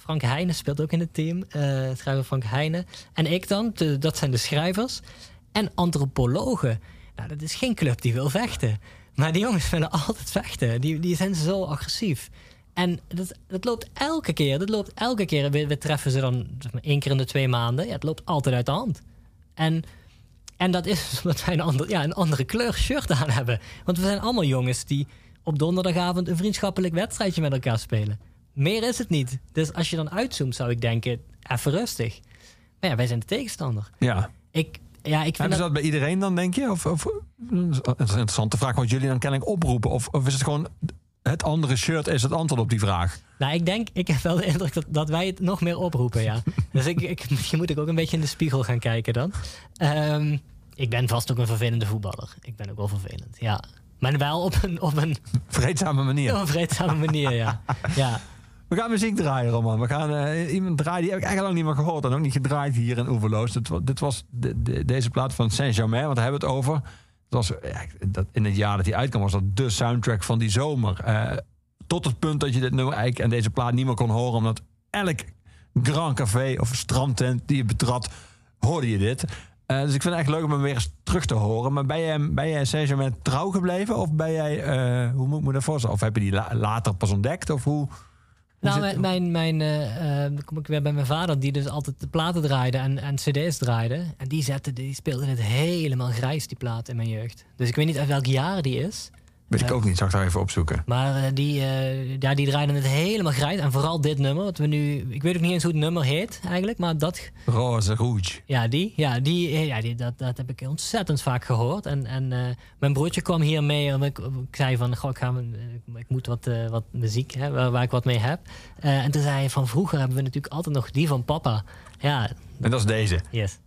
Frank Heijnen speelt ook in het team. eh schrijver Frank Heijnen. En ik dan, de- dat zijn de schrijvers. En antropologen. Nou, dat is geen club die wil vechten. Maar die jongens willen altijd vechten. Die, die zijn zo agressief. En dat, dat loopt elke keer. Dat loopt elke keer. We, we treffen ze dan zeg maar, één keer in de twee maanden. Ja, het loopt altijd uit de hand. En, en dat is <laughs> omdat wij een, ander, ja, een andere kleur shirt aan hebben. Want we zijn allemaal jongens die op donderdagavond een vriendschappelijk wedstrijdje met elkaar spelen. Meer is het niet. Dus als je dan uitzoomt, zou ik denken, even rustig. Maar ja, wij zijn de tegenstander. Ja. Ik, ja, ik vind Hebben ze dat, dat bij iedereen dan, denk je? Of, of, dat is een interessante vraag wat jullie dan kennelijk oproepen. Of, of is het gewoon het andere shirt is het antwoord op die vraag? nou, ik denk, ik heb wel de indruk dat, dat wij het nog meer oproepen, ja. <laughs> dus ik, ik, misschien moet ik ook een beetje in de spiegel gaan kijken dan. Ehm, ik ben vast ook een vervelende voetballer. Ik ben ook wel vervelend, ja. Maar wel op een, op een, Vreedzame manier. op een vreedzame manier, ja. <laughs> ja. We gaan muziek draaien, Roman. We gaan eh, iemand draaien, die heb ik eigenlijk lang niet meer gehoord. En ook niet gedraaid hier in Oeverloos. Dit, dit was de, de- deze plaat van Saint-Germain, want daar hebben we het over. Het was, ja, dat, in het jaar dat hij uitkwam, was dat de soundtrack van die zomer. Eh, tot het punt dat je dit nummer eigenlijk en deze plaat niet meer kon horen. Omdat elk Grand Café of strandtent die je betrad, hoorde je dit. Eh, dus ik vind het echt leuk om hem weer eens terug te horen. Maar ben jij, ben jij Saint-Germain trouw gebleven? Of ben jij, eh, hoe moet ik me dat? Of heb je die la- later pas ontdekt? Of hoe... Nou, mijn, mijn, mijn, eh, eh, dan kom ik weer bij mijn vader, die dus altijd de platen draaide en, en cd's draaide. En die, zette, die speelde het helemaal grijs, die plaat in mijn jeugd. Dus ik weet niet uit welk jaar die is. Weet ik ook niet, zal ik daar even opzoeken. Maar eh, die, eh, ja, die draaiden het helemaal grijs. En vooral dit nummer, wat we nu... Ik weet ook niet eens hoe het nummer heet eigenlijk, maar dat... Roze Rouge. Ja, die, ja, die, eh, ja die, dat, dat heb ik ontzettend vaak gehoord. En, en mijn broertje kwam hier mee. En ik, ik zei van, goh, ik, ga, ik, moet wat, wat muziek hè, waar, waar ik wat mee heb. En toen zei hij, van vroeger hebben we natuurlijk altijd nog die van papa. Ja, En dat is deze. yes.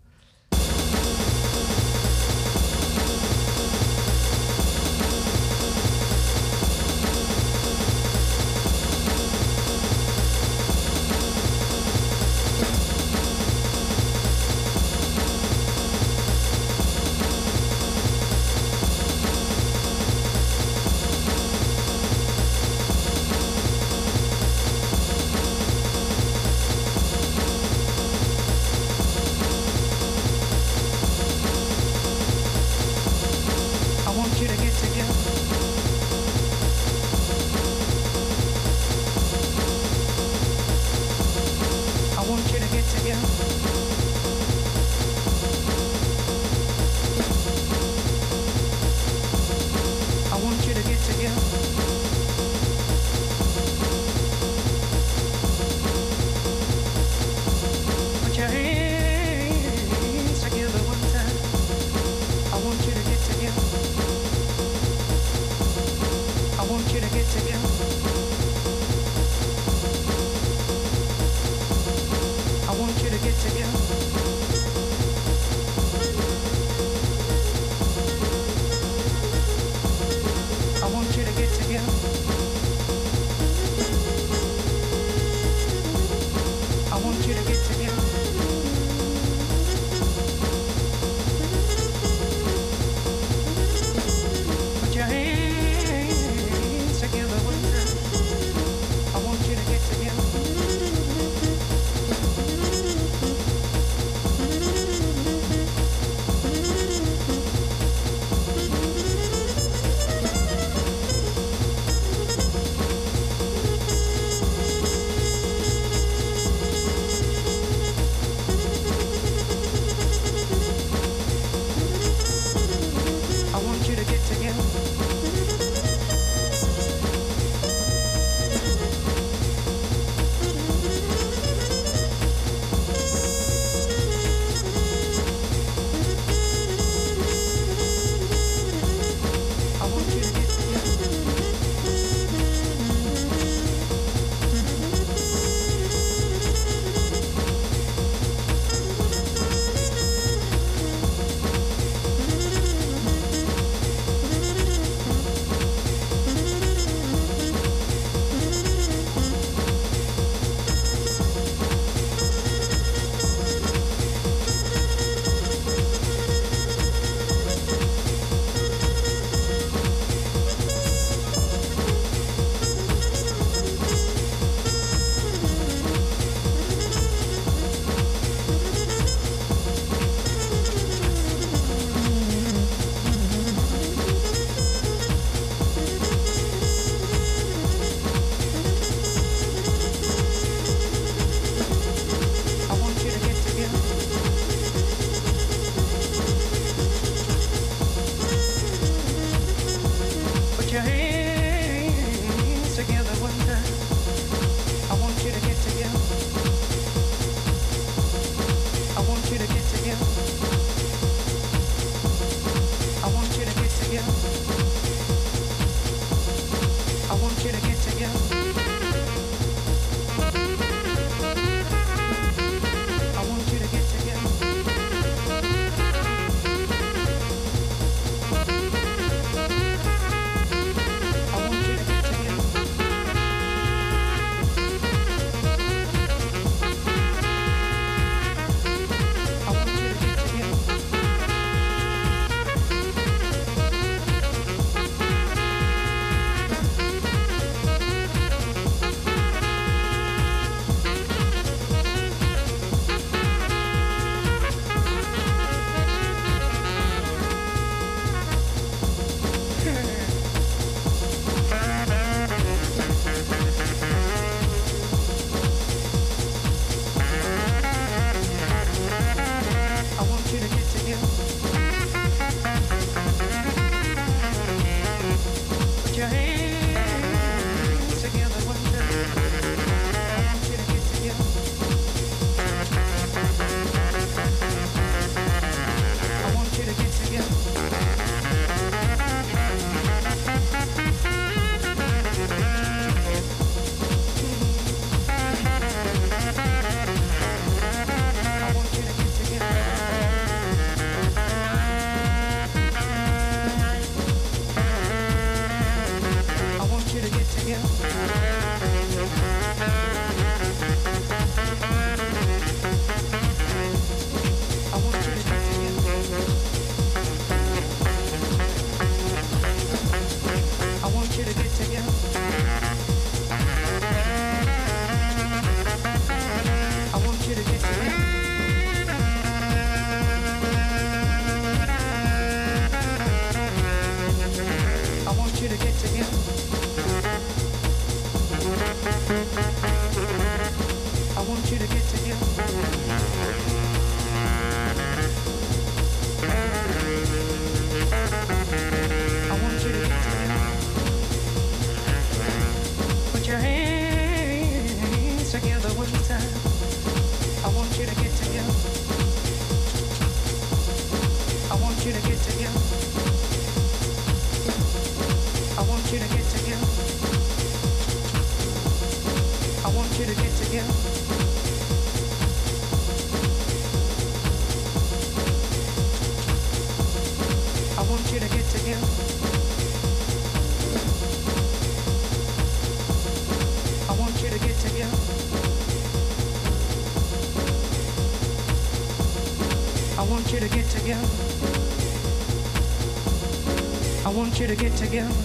Want you to get together.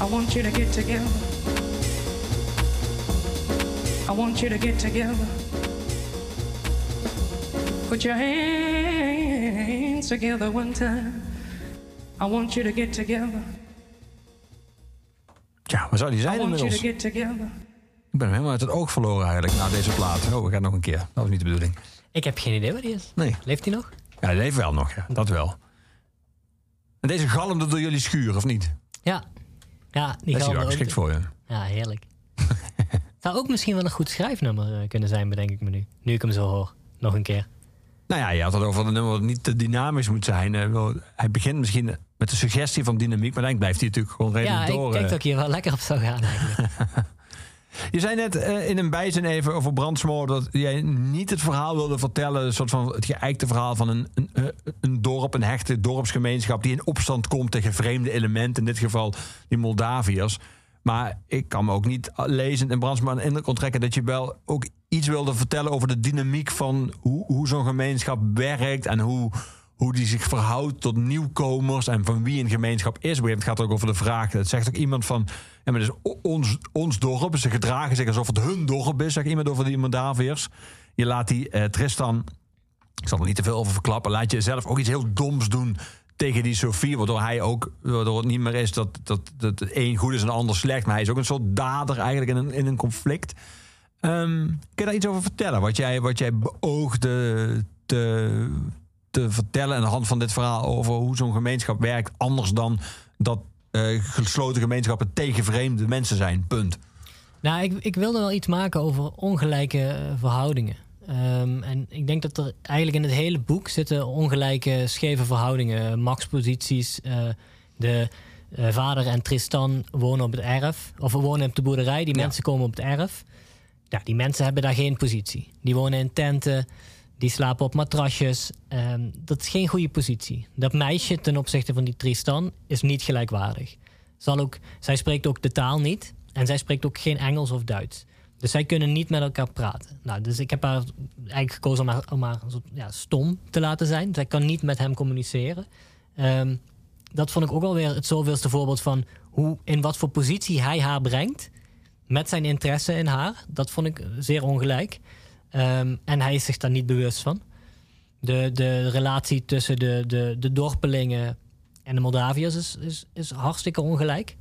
I want you to get together. I want you to get together. Put your hands together one time. I want you to get together. Tja, waar zou die I zijn want you to inmiddels? get together. Ik ben hem helemaal uit het oog verloren eigenlijk na deze plaat. Oh, we gaan nog een keer. Dat was niet de bedoeling. Ik heb geen idee waar die is. Nee. Leeft hij nog? Ja, hij leeft wel nog, ja. Dat wel. En deze galmde door jullie schuur, of niet? Ja. Ja, die dat is gaan wel we geschikt voor je. Ja, heerlijk. <laughs> Zou ook misschien wel een goed schrijfnummer eh, kunnen zijn, bedenk ik me nu. Nu ik hem zo hoor. Nog een keer. Nou ja, je had het over een nummer dat niet te dynamisch moet zijn. Eh, Hij begint misschien met de suggestie van dynamiek, maar dan blijft hij natuurlijk gewoon redelijk Ja, ik door. denk eh. dat ik hier wel lekker op zou gaan eigenlijk. <laughs> Je zei net eh, in een bijzin even over Brandsmoor dat jij niet het verhaal wilde vertellen, een soort van het geëikte verhaal van een, een, eh, een dorp, een hechte dorpsgemeenschap die in opstand komt tegen vreemde elementen, in dit geval die Moldaviërs. Maar ik kan me ook niet lezend in Brandsmoor een indruk onttrekken dat je wel ook iets wilde vertellen over de dynamiek van hoe, hoe zo'n gemeenschap werkt en hoe, hoe die zich verhoudt tot nieuwkomers en van wie een gemeenschap is. Moment gaat het ook over de vraag. Het zegt ook iemand van. Ja, maar het is o- ons, ons dorp. Ze gedragen zich alsof het hun dorp is, zegt iemand over die Moldaviërs. Je laat die eh, Tristan. Ik zal er niet te veel over verklappen. Laat je zelf ook iets heel doms doen tegen die Sofie. Waardoor hij ook. Waardoor het niet meer is dat, dat, dat het een goed is en de ander slecht. Maar hij is ook een soort dader eigenlijk in een, in een conflict. Ehm, kun je daar iets over vertellen? Wat jij, wat jij beoogde te, te vertellen aan de hand van dit verhaal over hoe zo'n gemeenschap werkt, anders dan dat eh, gesloten gemeenschappen tegen vreemde mensen zijn. Punt. Nou, ik, ik wilde wel iets maken over ongelijke eh, verhoudingen. Ehm, en ik denk dat er eigenlijk in het hele boek zitten ongelijke, scheve verhoudingen. Maxposities. eh de vader en Tristan wonen op het erf. Of wonen op de boerderij. Die Ja. mensen komen op het erf. Ja, die mensen hebben daar geen positie. Die wonen in tenten. Die slapen op matrasjes. Ehm, dat is geen goede positie. Dat meisje ten opzichte van die Tristan is niet gelijkwaardig. Zal ook, zij spreekt ook de taal niet. En zij spreekt ook geen Engels of Duits. Dus zij kunnen niet met elkaar praten. Nou, dus ik heb haar eigenlijk gekozen om haar, ja, stom te laten zijn. Zij kan niet met hem communiceren. Ehm, dat vond ik ook alweer het zoveelste voorbeeld van hoe, in wat voor positie hij haar brengt. Met zijn interesse in haar. Dat vond ik zeer ongelijk. Ehm, en hij is zich daar niet bewust van. De, de relatie tussen de, de, de dorpelingen en de Moldaviërs is, is, is hartstikke ongelijk.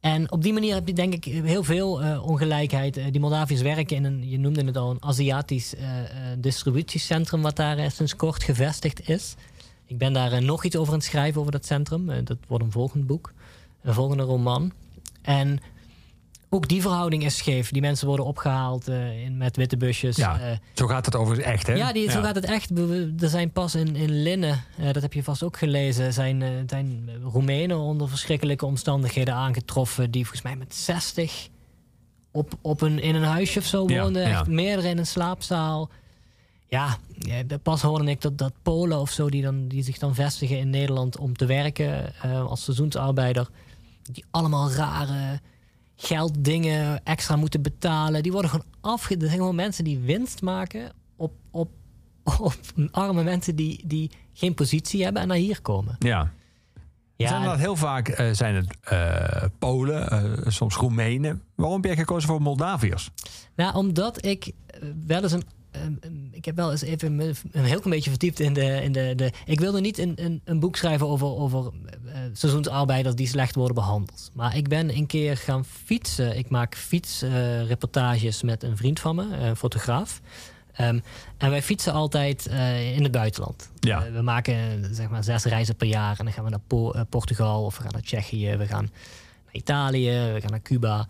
En op die manier heb je denk ik heel veel eh, ongelijkheid. Eh, die Moldaviërs werken in een, je noemde het al, een Aziatisch eh, distributiecentrum... wat daar sinds kort gevestigd is. Ik ben daar nog iets over aan het schrijven over dat centrum. Dat wordt een volgend boek, een volgende roman. En ook die verhouding is scheef. Die mensen worden opgehaald eh, in, met witte busjes. Ja, Eh, zo gaat het overigens echt, hè? ja, die, zo gaat het echt. Er zijn pas in, in Linnen, eh, dat heb je vast ook gelezen, zijn, zijn Roemenen onder verschrikkelijke omstandigheden aangetroffen. Die volgens mij met 60 op, op een, in een huisje of zo woonden. ja. Echt meerdere in een slaapzaal. Ja, pas hoorde ik dat, dat Polen of zo, die, dan, die zich dan vestigen in Nederland om te werken als seizoensarbeider. die allemaal rare gelddingen extra moeten betalen. Die worden gewoon afge... Zijn gewoon mensen die winst maken op, op, <laughs> op arme mensen die, die geen positie hebben en naar hier komen. Ja. Ja, zijn dat heel vaak eh, zijn het eh, Polen, eh, soms Roemenen. Waarom heb jij gekozen voor Moldaviërs? Nou, omdat ik wel eens een. Ehm, ehm, ik heb wel eens even me een heel klein beetje verdiept in de. In de, de ik wilde niet een, een, een boek schrijven over, over eh, seizoensarbeiders die slecht worden behandeld. Maar ik ben een keer gaan fietsen. Ik maak fietsreportages met een vriend van me, een fotograaf. Ehm, en wij fietsen altijd eh, in het buitenland. Ja. Eh, we maken eh, zeg maar zes reizen per jaar. En dan gaan we naar Po- eh, Portugal of we gaan naar Tsjechië. We gaan naar Italië, we gaan naar Cuba.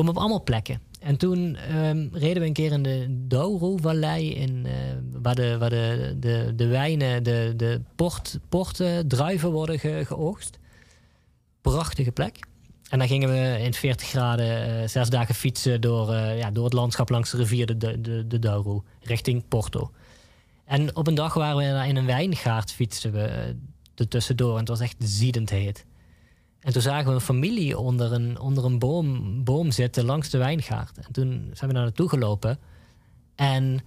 Komen op allemaal plekken. En toen ehm, reden we een keer in de Douro-vallei, in, eh, waar, de, waar de, de, de wijnen, de, de port, porten, druiven worden ge, geoogst. Prachtige plek. En dan gingen we in 40 graden eh, zes dagen fietsen door, eh, ja, door het landschap langs de rivier de, de, de, Douro, richting Porto. En op een dag waren we in een wijngaard fietsten we er tussendoor en het was echt ziedend heet. En toen zagen we een familie onder een, onder een boom, boom zitten langs de wijngaard. En toen zijn we daar naartoe gelopen. En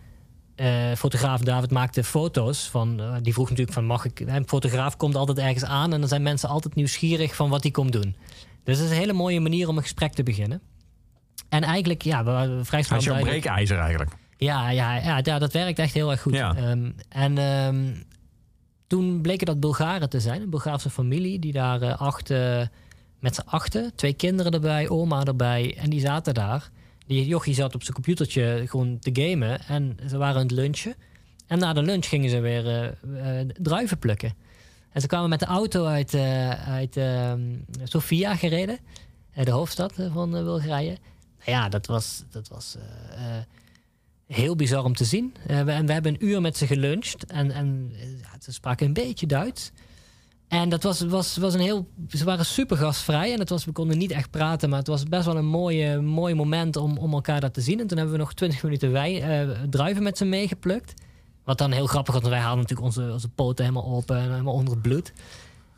eh, fotograaf David maakte foto's van. eh, die vroeg natuurlijk van mag ik. Een fotograaf komt altijd ergens aan en dan zijn mensen altijd nieuwsgierig van wat hij komt doen. Dus het is een hele mooie manier om een gesprek te beginnen. En eigenlijk, ja, we waren vrij snel Als je een duidelijk- breekijzer eigenlijk. ja, ja, ja, ja, dat werkt echt heel erg goed. Ja. Ehm, en ehm, toen bleken dat Bulgaren te zijn, een Bulgaarse familie, die daar eh, acht, met z'n achten, twee kinderen erbij, oma erbij, en die zaten daar. Die jochie zat op zijn computertje gewoon te gamen en ze waren aan het lunchen. En na de lunch gingen ze weer eh, eh, druiven plukken. En ze kwamen met de auto uit, uit ehm, Sofia gereden, de hoofdstad van Bulgarije. Nou ja, dat was, dat was heel bizar om te zien. Eh, we, we hebben een uur met ze geluncht. En, en eh, ze spraken een beetje Duits. En dat was, was, was een heel. Ze waren super gastvrij. En het was, we konden niet echt praten. Maar het was best wel een mooie, mooi moment om, om elkaar dat te zien. En toen hebben we nog twintig minuten wijn, eh, druiven met ze meegeplukt. Wat dan heel grappig was. Want wij hadden natuurlijk onze, onze poten helemaal open. En helemaal onder het bloed.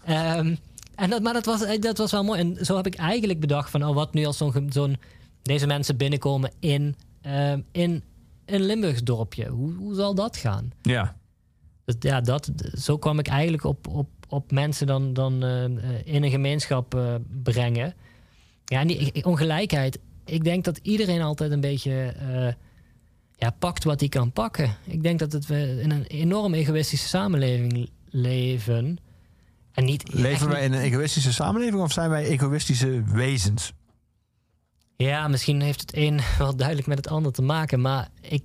Ehm, en dat, maar dat was, dat was wel mooi. En zo heb ik eigenlijk bedacht van... Oh, wat nu als zo'n, zo'n deze mensen binnenkomen in, ehm, in een Limburgs dorpje. Hoe, hoe zal dat gaan? Ja. Dus ja, dat, zo kwam ik eigenlijk op, op, op mensen dan, dan eh, in een gemeenschap eh, brengen. Ja, en die ongelijkheid. Ik denk dat iedereen altijd een beetje eh, ja, pakt wat hij kan pakken. Ik denk dat het we in een enorm egoïstische samenleving leven. En niet Leven wij in een egoïstische samenleving of zijn wij egoïstische wezens? Ja, misschien heeft het een <laughs> wel duidelijk met het ander te maken. Maar ik,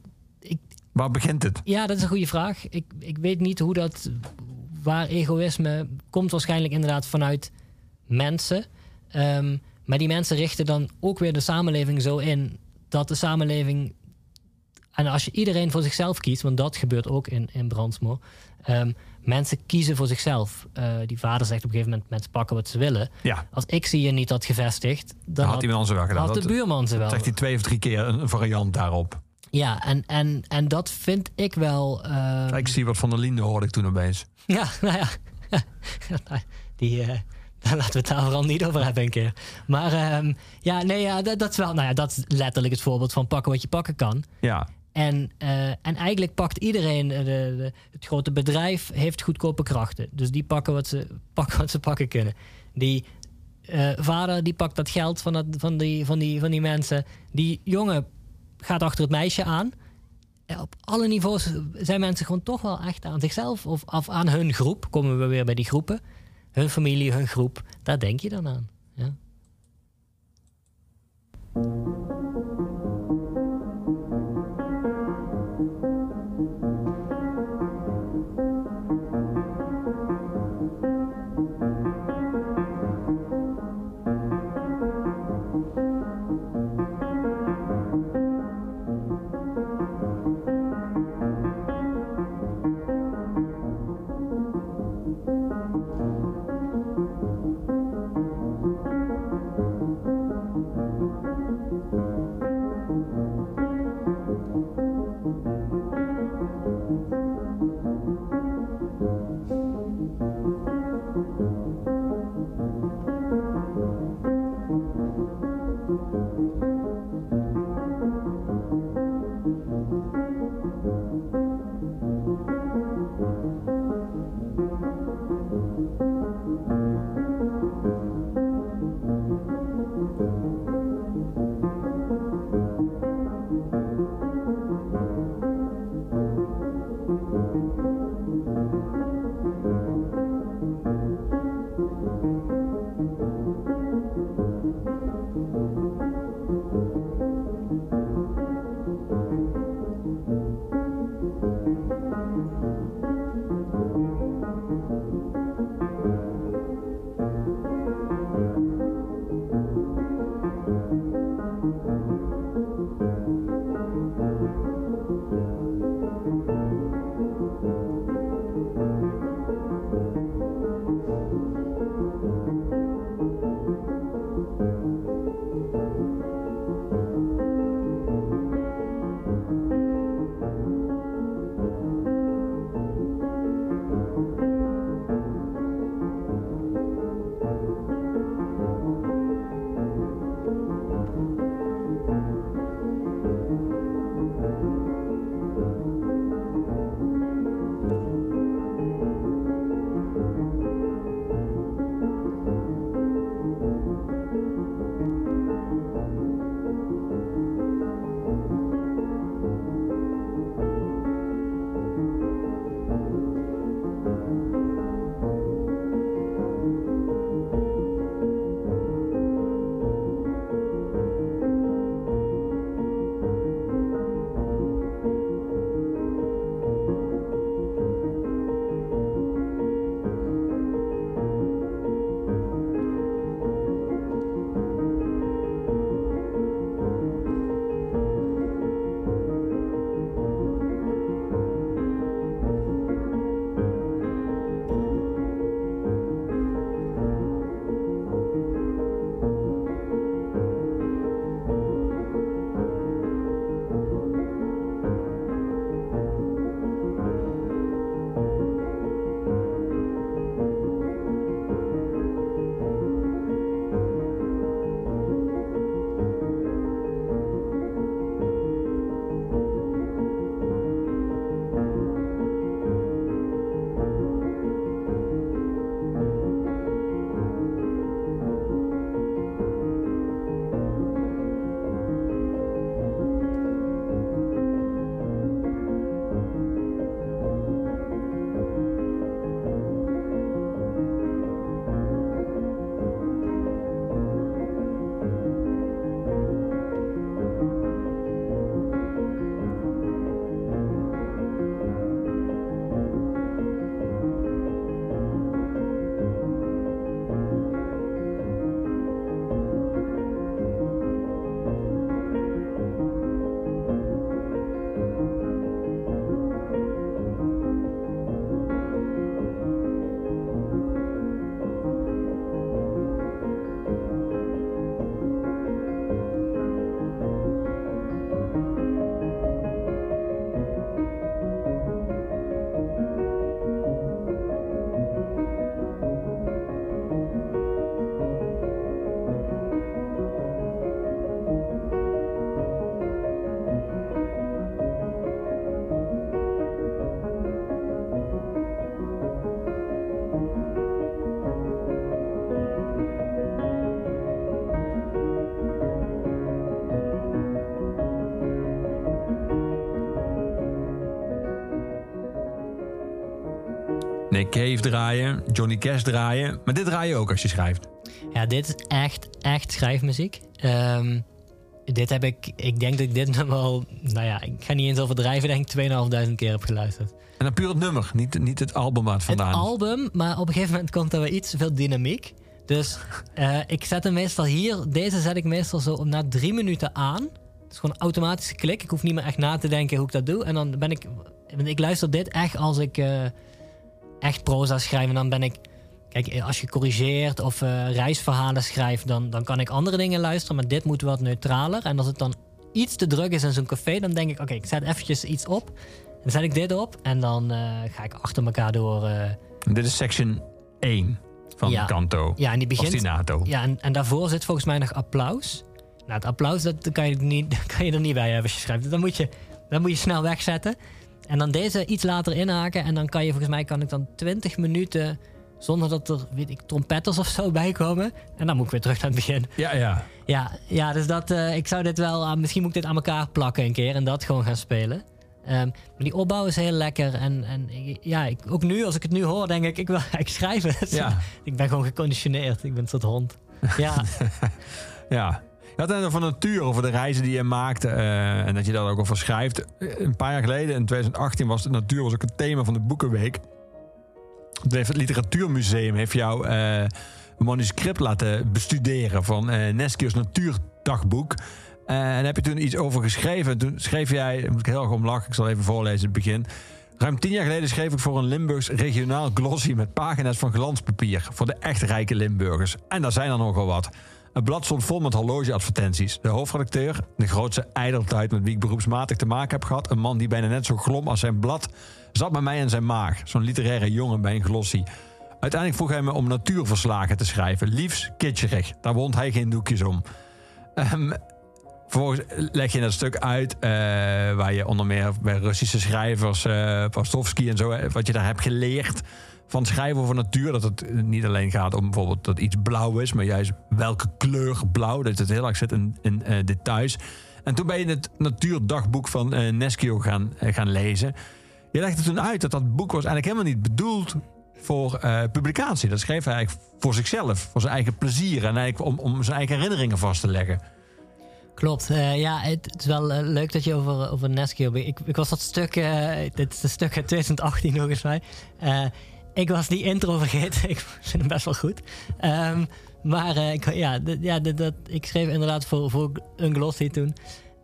Waar begint het? Ja, dat is een goede vraag. Ik, ik weet niet hoe dat. Waar egoïsme komt waarschijnlijk inderdaad vanuit mensen. Ehm, maar die mensen richten dan ook weer de samenleving zo in dat de samenleving. En als je iedereen voor zichzelf kiest, want dat gebeurt ook in, in Brandsmoor. ehm, mensen kiezen voor zichzelf. Eh, die vader zegt op een gegeven moment: mensen pakken wat ze willen. Ja. Als ik ze hier niet had gevestigd, dan Dan had iemand ze wel gedaan. had de buurman ze wel. Zegt hij twee of drie keer een variant daarop. Ja, en, en, en dat vind ik wel. ehm, Ik zie wat van der Linde hoorde ik toen opeens. <laughs> Ja, nou ja. <laughs> Die, eh, daar laten we het daar vooral niet over hebben een keer. Maar ehm, ja, nee, ja, dat, dat is wel, nou ja, dat is letterlijk het voorbeeld van pakken wat je pakken kan. Ja. En, eh, en eigenlijk pakt iedereen, eh, de, de, het grote bedrijf heeft goedkope krachten. Dus die pakken wat ze <laughs> pakken, wat ze pakken kunnen. Die eh, vader die pakt dat geld van, dat, van, die, van, die, van die mensen. Die jongen gaat achter het meisje aan. Op alle niveaus zijn mensen gewoon toch wel echt aan zichzelf of af aan hun groep. Komen we weer bij die groepen. Hun familie, hun groep. Daar denk je dan aan. Ja. Cave draaien, Johnny Cash draaien. Maar dit draai je ook als je schrijft. Ja, dit is echt, echt schrijfmuziek. Ehm, dit heb ik, ik denk dat ik dit <laughs> nummer al, nou ja, ik ga niet eens overdrijven, denk ik 2500 keer heb geluisterd. En dan puur het nummer, niet, niet het album waar het vandaan Het album, maar op een gegeven moment komt er weer iets veel dynamiek. Dus <laughs> eh, ik zet hem meestal hier, deze zet ik meestal zo na drie minuten aan. Het is gewoon een automatische klik. Ik hoef niet meer echt na te denken hoe ik dat doe. En dan ben ik, ik luister dit echt als ik eh, echt proza schrijf. En dan ben ik, kijk, als je corrigeert of eh, reisverhalen schrijft, dan, dan kan ik andere dingen luisteren. Maar dit moet wat neutraler. En als het dan iets te druk is in zo'n café, dan denk ik, oké, ik zet eventjes iets op. Dan zet ik dit op en dan eh, ga ik achter elkaar door. eh, Dit is section 1 van Ja. Canto. ja, en die begint. Ostinato. Ja, en, en daarvoor zit volgens mij nog applaus. Nou, het applaus dat kan je, niet, <laughs> kan je er niet bij hebben als je schrijft. Dan moet je, dan moet je snel wegzetten. En dan deze iets later inhaken. En dan kan je volgens mij kan ik dan 20 minuten zonder dat er weet ik, trompetters of zo bij komen. En dan moet ik weer terug naar het begin. Ja, ja. Ja, ja dus dat, eh, ik zou dit wel aan, misschien moet ik dit aan elkaar plakken een keer en dat gewoon gaan spelen. Ehm, maar die opbouw is heel lekker. En, en ja, ik, ook nu, als ik het nu hoor, denk ik, ik wil <laughs> ik schrijf het. Ja. <laughs> ik ben gewoon geconditioneerd. Ik ben een soort hond. Ja, <laughs> Ja. Je had het over natuur, over de reizen die je maakte eh, en dat je daar ook over schrijft. Eh, Een paar jaar geleden, in 2018, was de natuur was ook het thema van de Boekenweek. Het Literatuurmuseum heeft jou eh, een manuscript laten bestuderen van Neskio's Natuurdagboek. En daar heb je toen iets over geschreven. Toen schreef jij, moet ik heel erg om ik zal even voorlezen het begin. Ruim tien jaar geleden schreef ik voor een Limburgs regionaal glossy met pagina's van glanspapier voor de echt rijke Limburgers. En daar zijn er nogal wat. Het blad stond vol met horlogeadvertenties. De hoofdredacteur, de grootste ijdeltuit met wie ik beroepsmatig te maken heb gehad, een man die bijna net zo glom als zijn blad, zat bij mij in zijn maag. Zo'n literaire jongen bij een glossy. Uiteindelijk vroeg hij me om natuurverslagen te schrijven. Liefst kitscherig. Daar wond hij geen doekjes om. Ehm, Vervolgens leg je het stuk uit eh, waar je onder meer bij Russische schrijvers, eh Pastovsky en zo, wat je daar hebt geleerd van schrijven over natuur. Dat het niet alleen gaat om bijvoorbeeld dat iets blauw is, maar juist welke kleur blauw. Dat het heel erg zit in, in eh, details. En toen ben je het natuurdagboek van Neskio gaan, eh, gaan lezen. Je legde toen uit dat dat boek was eigenlijk helemaal niet bedoeld voor publicatie. Dat schreef hij eigenlijk voor zichzelf, voor zijn eigen plezier en eigenlijk om, om zijn eigen herinneringen vast te leggen. klopt. Ja, het, is wel leuk dat je over, over. Ik, ik was dat stuk... dit is een stuk uit 2018 nog eens mij. Ik was die intro vergeten. <laughs> ik vind hem best wel goed. Ehm, maar eh, ik, ja, ja dat, ik schreef inderdaad voor, voor een glossy toen.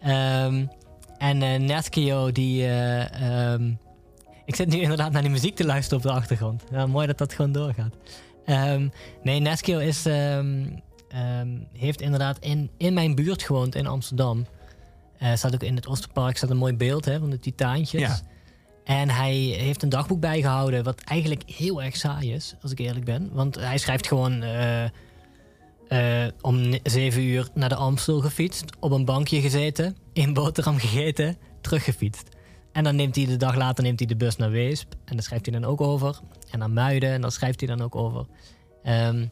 Ehm, en eh Neskio, die... eh, ehm, ik zit nu inderdaad naar die muziek te luisteren op de achtergrond. Ja, mooi dat dat gewoon doorgaat. Nee, Neskio is, heeft inderdaad in, in mijn buurt gewoond in Amsterdam. Eh staat ook in het Oosterpark staat een mooi beeld hè, van de titaantjes. En hij heeft een dagboek bijgehouden wat eigenlijk heel erg saai is, als ik eerlijk ben. Want hij schrijft gewoon eh, eh, om zeven uur naar de Amstel gefietst, op een bankje gezeten, een boterham gegeten, teruggefietst. En dan neemt hij de dag later neemt hij de bus naar Weesp. En daar schrijft hij dan ook over. En naar Muiden. En daar schrijft hij dan ook over. Ehm,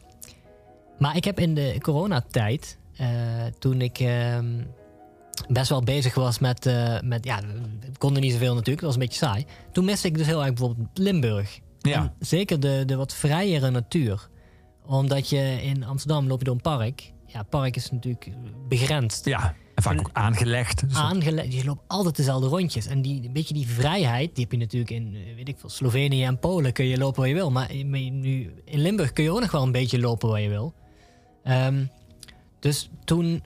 maar ik heb in de coronatijd, eh, toen ik ehm, best wel bezig was met, eh, met... Ja, we konden niet zoveel natuurlijk. Dat was een beetje saai. Toen miste ik dus heel erg bijvoorbeeld Limburg. Ja. En zeker de, de wat vrijere natuur. Omdat je in Amsterdam loop je door een park. Ja, park is natuurlijk begrensd Ja, en vaak ook aangelegd. Dus aangelegd. Je loopt altijd dezelfde rondjes. En die, een beetje die vrijheid, die heb je natuurlijk in eh, weet ik veel, Slovenië en Polen kun je lopen waar je wil. Maar nu, in Limburg kun je ook nog wel een beetje lopen waar je wil. Ehm, dus toen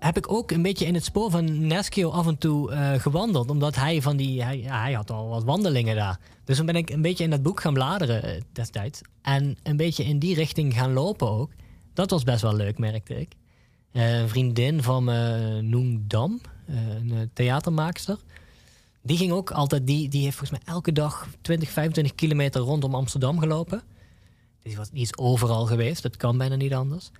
heb ik ook een beetje in het spoor van Neskio af en toe eh, gewandeld. Omdat hij van die. Hij, hij had al wat wandelingen daar. Dus toen ben ik een beetje in dat boek gaan bladeren eh, destijds. En een beetje in die richting gaan lopen ook. Dat was best wel leuk, merkte ik. Eh, een vriendin van me, Noem Dam, een theatermaakster. Die ging ook altijd, die, die heeft volgens mij elke dag 20, 25 kilometer rondom Amsterdam gelopen. Die, was, die overal geweest, dat kan bijna niet anders.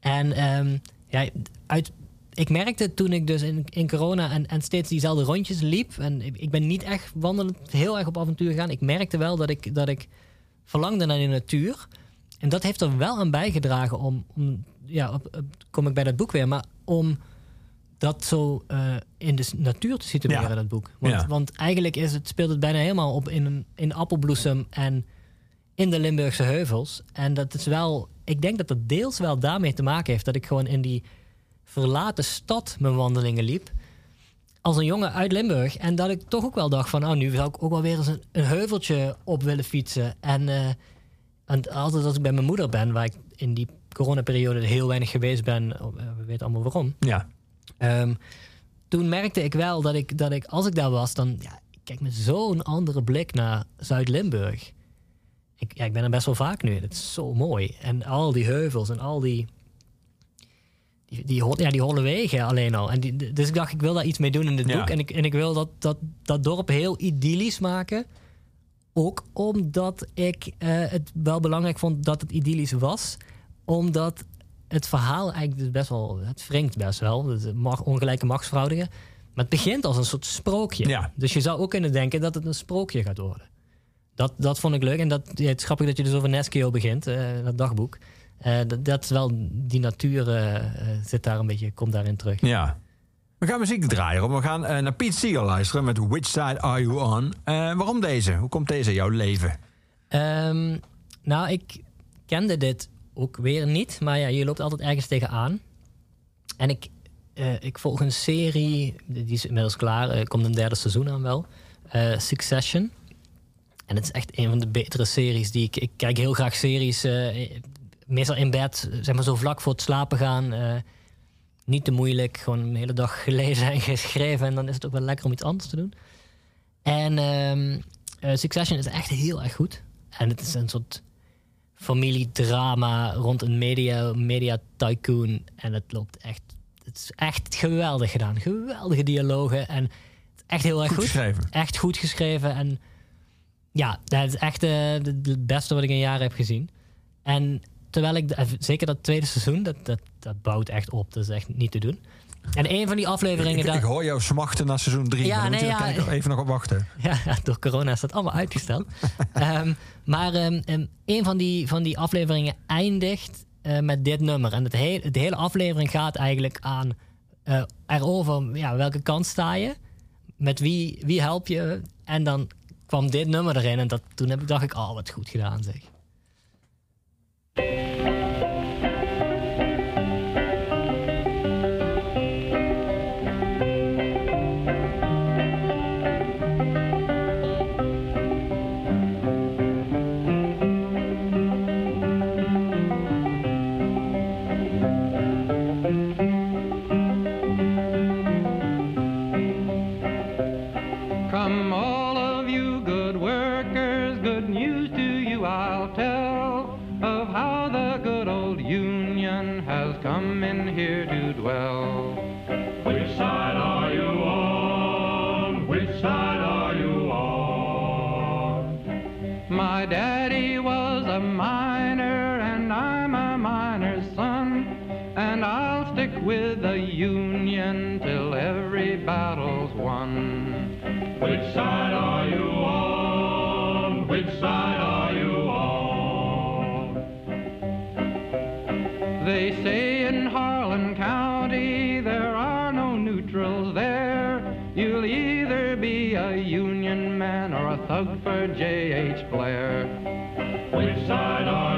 En ehm, ja, uit, ik merkte toen ik dus in, in corona en, en steeds diezelfde rondjes liep. En ik, ik ben niet echt wandelend heel erg op avontuur gegaan. Ik merkte wel dat ik, dat ik verlangde naar de natuur. En dat heeft er wel aan bijgedragen om, om ja, op, op- kom ik bij dat boek weer, maar om dat zo eh, in de natuur te situeren, Ja. dat boek. Want, Ja. want eigenlijk is het, speelt het bijna helemaal op in, een- in appelbloesem en in de Limburgse heuvels. En dat is wel, ik denk dat dat deels wel daarmee te maken heeft dat ik gewoon in die verlaten stad mijn wandelingen liep. Als een jongen uit Limburg. En dat ik toch ook wel dacht van, nou, nu zou ik ook wel weer eens een, een heuveltje op willen fietsen. En, eh, en altijd als ik bij mijn moeder ben, waar ik in die coronaperiode heel weinig geweest ben, oh, we weten allemaal waarom. Ja. Ehm, toen merkte ik wel dat ik, dat ik, als ik daar was, dan ja, ik kijk met zo'n andere blik naar Zuid-Limburg. Ik, ja, ik ben er best wel vaak nu. Het is zo mooi. En al die heuvels en al die, die, die, ja, die holle wegen alleen al. En die, dus ik dacht, ik wil daar iets mee doen in dit Ja. boek. En ik, en ik wil dat, dat, dat dorp heel idyllisch maken. Ook omdat ik eh, het wel belangrijk vond dat het idyllisch was. Omdat het verhaal eigenlijk dus best wel... Het wringt best wel. Mag, ongelijke machtsverhoudingen. Maar het begint als een soort sprookje. Ja. Dus je zou ook kunnen denken dat het een sprookje gaat worden. Dat, dat vond ik leuk. En dat, ja, het is grappig dat je dus over Neskio begint, eh, dat dagboek. Eh, dat, dat is wel, die natuur eh, eh, zit daar een beetje, komt daarin terug. Ja. We gaan muziek draaien. Rob. We gaan naar Pete Seeger luisteren met Which Side Are You On? Waarom deze? Hoe komt deze in jouw leven? Ehm, nou, ik kende dit ook weer niet. Maar ja, je loopt altijd ergens tegenaan. En ik, ik volg een serie, die is inmiddels klaar. Er komt een derde seizoen aan wel. Succession. En het is echt een van de betere series die ik... Ik kijk heel graag series, meestal in bed, zeg maar zo vlak voor het slapen gaan. eh, niet te moeilijk, gewoon een hele dag <laughs> gelezen en geschreven. En dan is het ook wel lekker om iets anders te doen. En ehm, eh, Succession is echt heel erg goed. En het is een soort familiedrama rond een media, media tycoon. En het loopt echt... Het is echt geweldig gedaan. Geweldige dialogen. En het is echt heel erg Goed goed. geschreven. Echt goed geschreven. En ja, dat is echt eh, het het beste wat ik in jaren heb gezien. En terwijl ik... eh, Zeker dat tweede seizoen, dat, dat, dat bouwt echt op. Dat is echt niet te doen. En een van die afleveringen... Ik, daar- ik hoor jou smachten naar seizoen 3. Ja, Ja, moet nee, je ja. kijken, even nog op wachten. <laughs> Ja, ja, door corona is dat allemaal uitgesteld. <laughs> Ehm, maar ehm, ehm, een van die, van die afleveringen eindigt eh, met dit nummer. En het hele, de hele aflevering gaat eigenlijk aan eh, erover ja, welke kant sta je, met wie, wie help je. En dan kwam dit nummer erin en dat, toen heb ik, dacht ik, oh wat goed gedaan zeg. J.H. Blair. Which side are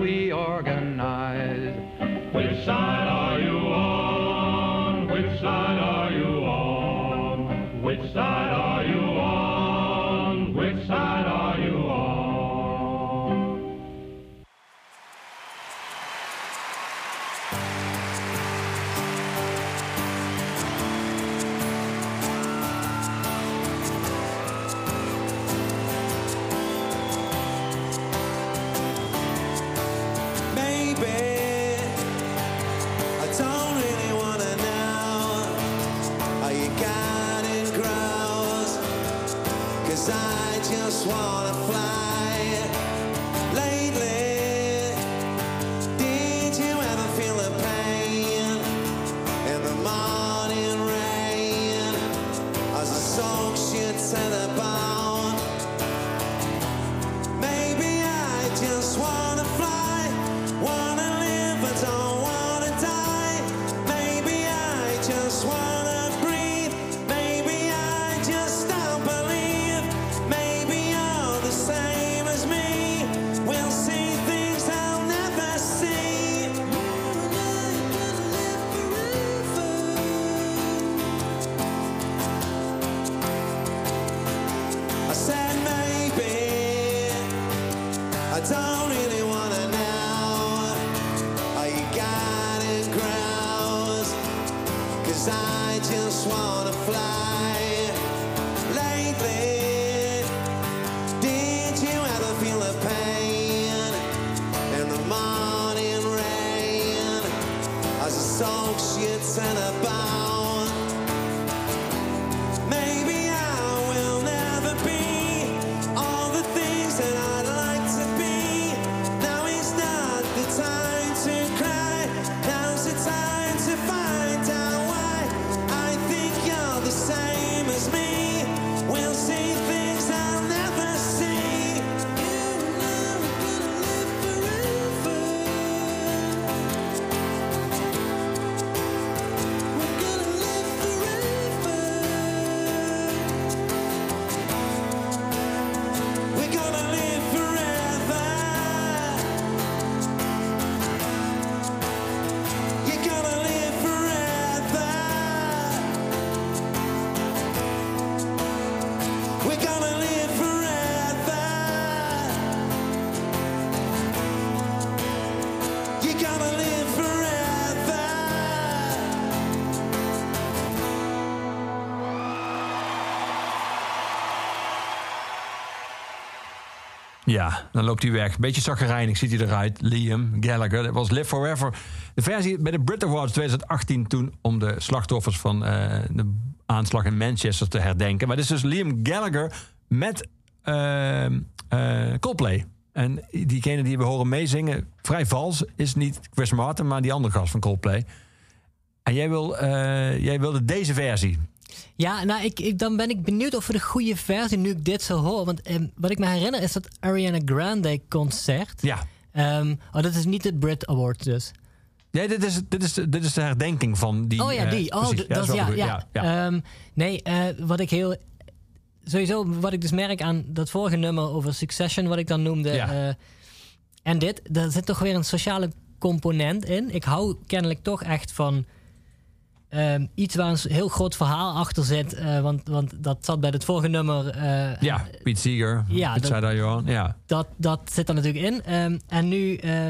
we organize. Which side are you on? Which side are at the bar. Ja, dan loopt hij weg. Beetje zaggerijnig ziet hij eruit. Liam Gallagher. Dat was Live Forever. De versie bij de Brit Awards 2018 toen... om de slachtoffers van eh, de aanslag in Manchester te herdenken. Maar dit is dus Liam Gallagher met eh, eh, Coldplay. En diegene die we horen meezingen, vrij vals... is niet Chris Martin, maar die andere gast van Coldplay. En jij, wil, eh, jij wilde deze versie. Ja, nou, ik, ik, dan ben ik benieuwd of we de goede versie nu ik dit zo hoor. Want ehm, wat ik me herinner is dat Ariana Grande concert. Ja. Ehm, oh, dat is niet het Brit Award dus. Nee, dit is, dit is, dit is de herdenking van die... oh ja, eh, die. Oh, dat is ja, ja. ja. Ehm, nee, eh, wat ik heel... Sowieso, wat ik dus merk aan dat vorige nummer over Succession, wat ik dan noemde. Eh, en dit, daar zit toch weer een sociale component in. Ik hou kennelijk toch echt van ehm, iets waar een heel groot verhaal achter zit. eh, want, want dat zat bij het vorige nummer. eh, Ja, Piet Seeger. Ja, Piet dat- Johan. Ja. dat, dat zit er natuurlijk in. Ehm, en nu, eh,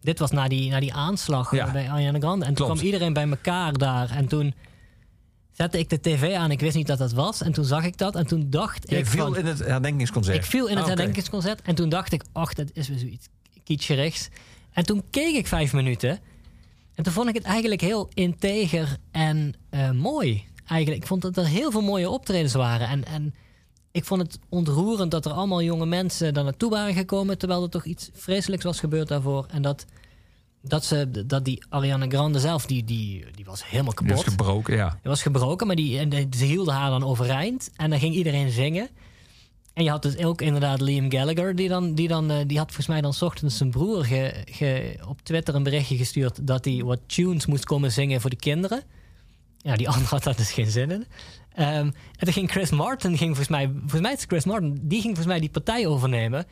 dit was na die, na die aanslag Ja. bij Ariana Grande. En toen kwam iedereen bij elkaar daar. En toen zette ik de tv aan. Ik wist niet dat dat was. En toen zag ik dat. En toen dacht Jij ik viel van- in het herdenkingsconcert. ik viel in het Ah, herdenkingsconcert. En toen dacht ik, ach, dat is weer zoiets kitscherigs. En toen keek ik vijf minuten. En toen vond ik het eigenlijk heel integer en eh, mooi. Eigenlijk, ik vond dat er heel veel mooie optredens waren. En, en ik vond het ontroerend dat er allemaal jonge mensen daar naartoe waren gekomen. Terwijl er toch iets vreselijks was gebeurd daarvoor. En dat, dat, ze, dat die Ariana Grande zelf, die, die, die was helemaal Die kapot. is gebroken, ja. Die was gebroken, maar die, en ze hielden haar dan overeind. En dan ging iedereen zingen. En je had dus ook inderdaad Liam Gallagher, die, dan, die, dan, eh, die had volgens mij dan ochtends zijn broer ge, ge- op Twitter een berichtje gestuurd dat hij wat tunes moest komen zingen voor de kinderen. Ja, die andere had daar dus geen zin in. Ehm, en toen ging Chris Martin, ging volgens mij, volgens mij is Chris Martin, die ging volgens mij die partij overnemen.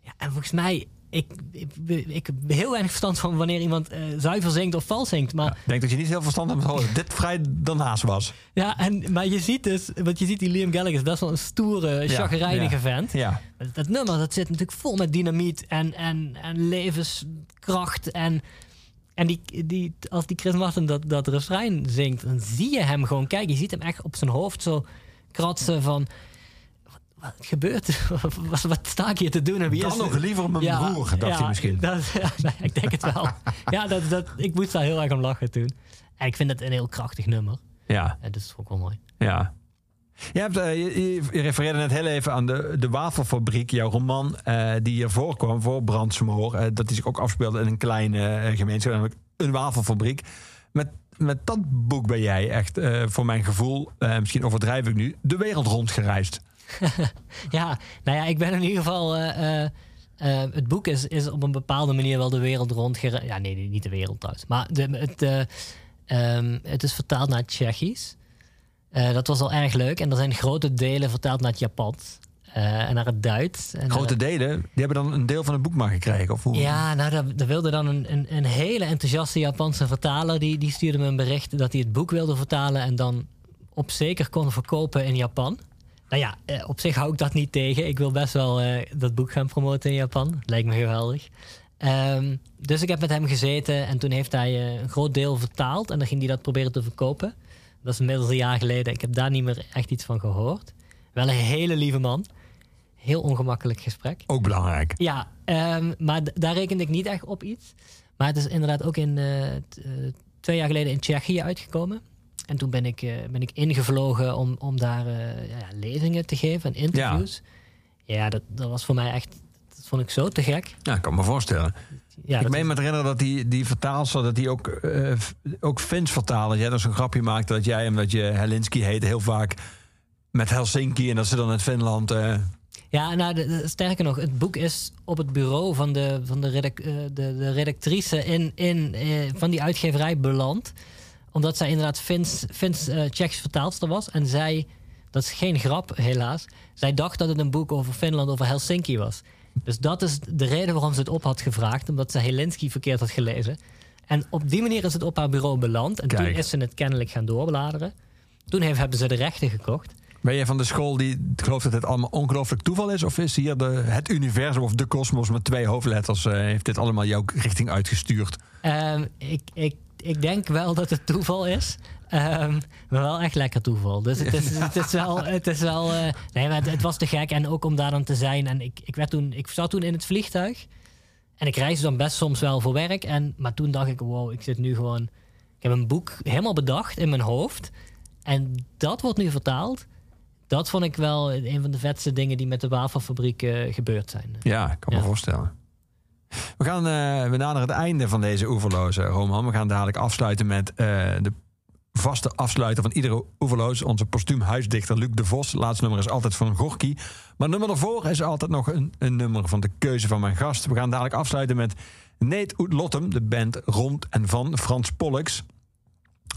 Ja, en volgens mij, ik, ik, ik heb heel weinig verstand van wanneer iemand eh, zuiver zingt of vals zingt. Maar Ik denk dat je niet heel verstand hebt dat dit vrij daarnaast was. ja, en, maar je ziet dus, want je ziet die Liam Gallagher is best wel een stoere, chagrijnige ja. vent. Ja. Dat, dat nummer dat zit natuurlijk vol met dynamiet en, en, en levenskracht. En, en die, die, als die Chris Martin dat, dat refrein zingt, dan zie je hem gewoon kijken. Je ziet hem echt op zijn hoofd zo kratsen van... Wat, gebeurt er? <laughs> Wat, wat sta ik hier te doen? En wie Dan is nog liever mijn broer, dacht hij misschien. Dat, <laughs> ja, ik denk het wel. ja, dat, dat, ik moest daar heel erg om lachen toen. En ik vind het een heel krachtig nummer. Ja. En dat is ook wel mooi. Ja. Je, hebt, eh, je, je- je refereerde net heel even aan de, de Wafelfabriek, jouw roman eh, die hier voorkwam voor Brandsmoor. eh, dat die zich ook afspeelde in een kleine gemeenschap, namelijk een wafelfabriek. Met, met dat boek ben jij echt, voor mijn gevoel, misschien overdrijf ik nu, de wereld rondgereisd. <laughs> Ja, nou ja, ik ben in ieder geval. eh, eh, eh, het boek is, is op een bepaalde manier wel de wereld rondgereisd. Ja, nee, niet de wereld trouwens. Maar de, het, eh, ehm, het is vertaald naar het Tsjechisch. Dat was al erg leuk. En er zijn grote delen vertaald naar het Japans. eh, en naar het Duits. En Grote naar- delen, die hebben dan een deel van het boek maar gekregen. Of hoe? Ja, nou, daar, daar wilde dan een, een, een hele enthousiaste Japanse vertaler. Die, die stuurde me een bericht dat hij het boek wilde vertalen. En dan op zeker kon verkopen in Japan. Nou ja, eh, op zich hou ik dat niet tegen. Ik wil best wel eh, dat boek gaan promoten in Japan. Lijkt me geweldig. Ehm, dus ik heb met hem gezeten en toen heeft hij eh, een groot deel vertaald. En dan ging hij dat proberen te verkopen. Dat is inmiddels een jaar geleden. Ik heb daar niet meer echt iets van gehoord. Wel een hele lieve man. Heel ongemakkelijk gesprek. Ook belangrijk. Ja, ehm, maar daar rekende ik niet echt op iets. Maar het is inderdaad ook in, twee jaar geleden in Tsjechië uitgekomen. En toen ben ik, eh, ben ik ingevlogen om, om daar eh, ja, lezingen te geven en interviews. Ja, dat, dat was voor mij echt, dat vond ik zo te gek. Ja, ik kan me voorstellen. Ja, ik meen me te herinneren dat die, die vertaalster, dat die ook, eh, ook Fins vertalen. Jij dat zo'n grapje maakte dat jij, omdat je Helinski heet, heel vaak met Helsinki en dat ze dan uit Finland. Ja, nou, de- de- sterker nog, het boek is op het bureau van de, van de, redac- de, de redactrice in, in, van die uitgeverij beland. Omdat zij inderdaad Fins, Fins eh, Tsjechisch vertaalster was. En zij, dat is geen grap helaas, zij dacht dat het een boek over Finland, over Helsinki was. Dus dat is de reden waarom ze het op had gevraagd, omdat ze Helinski verkeerd had gelezen. En op die manier is het op haar bureau beland. En toen is ze het kennelijk gaan doorbladeren. Toen heeft, hebben ze de rechten gekocht. Ben je van de school die gelooft dat het allemaal ongelooflijk toeval is? Of is hier de, het universum of de kosmos met twee hoofdletters... eh, heeft dit allemaal jouw richting uitgestuurd? Ehm, ik, ik, ik denk wel dat het toeval is. Ehm, maar wel echt lekker toeval. Dus het is, het is wel. Het, is wel eh, nee, maar het, het was te gek. En ook om daar dan te zijn. En ik, ik, werd toen, ik zat toen in het vliegtuig. En ik reisde dan best soms wel voor werk. En, maar toen dacht ik: wow, ik zit nu gewoon. Ik heb een boek helemaal bedacht in mijn hoofd. En dat wordt nu vertaald. Dat vond ik wel een van de vetste dingen die met de wafelfabriek eh, gebeurd zijn. Ja, ik kan me voorstellen. We gaan naderen het einde van deze oeverloze roman. We gaan dadelijk afsluiten met eh, de vaste afsluiter van iedere oeverloos. Onze postuum huisdichter Luc de Vos. Laatste nummer is altijd van Gorky. Maar nummer daarvoor is altijd nog een, een nummer van de keuze van mijn gast. We gaan dadelijk afsluiten met Neet Oet Lottem. De band rond en van Frans Pollux.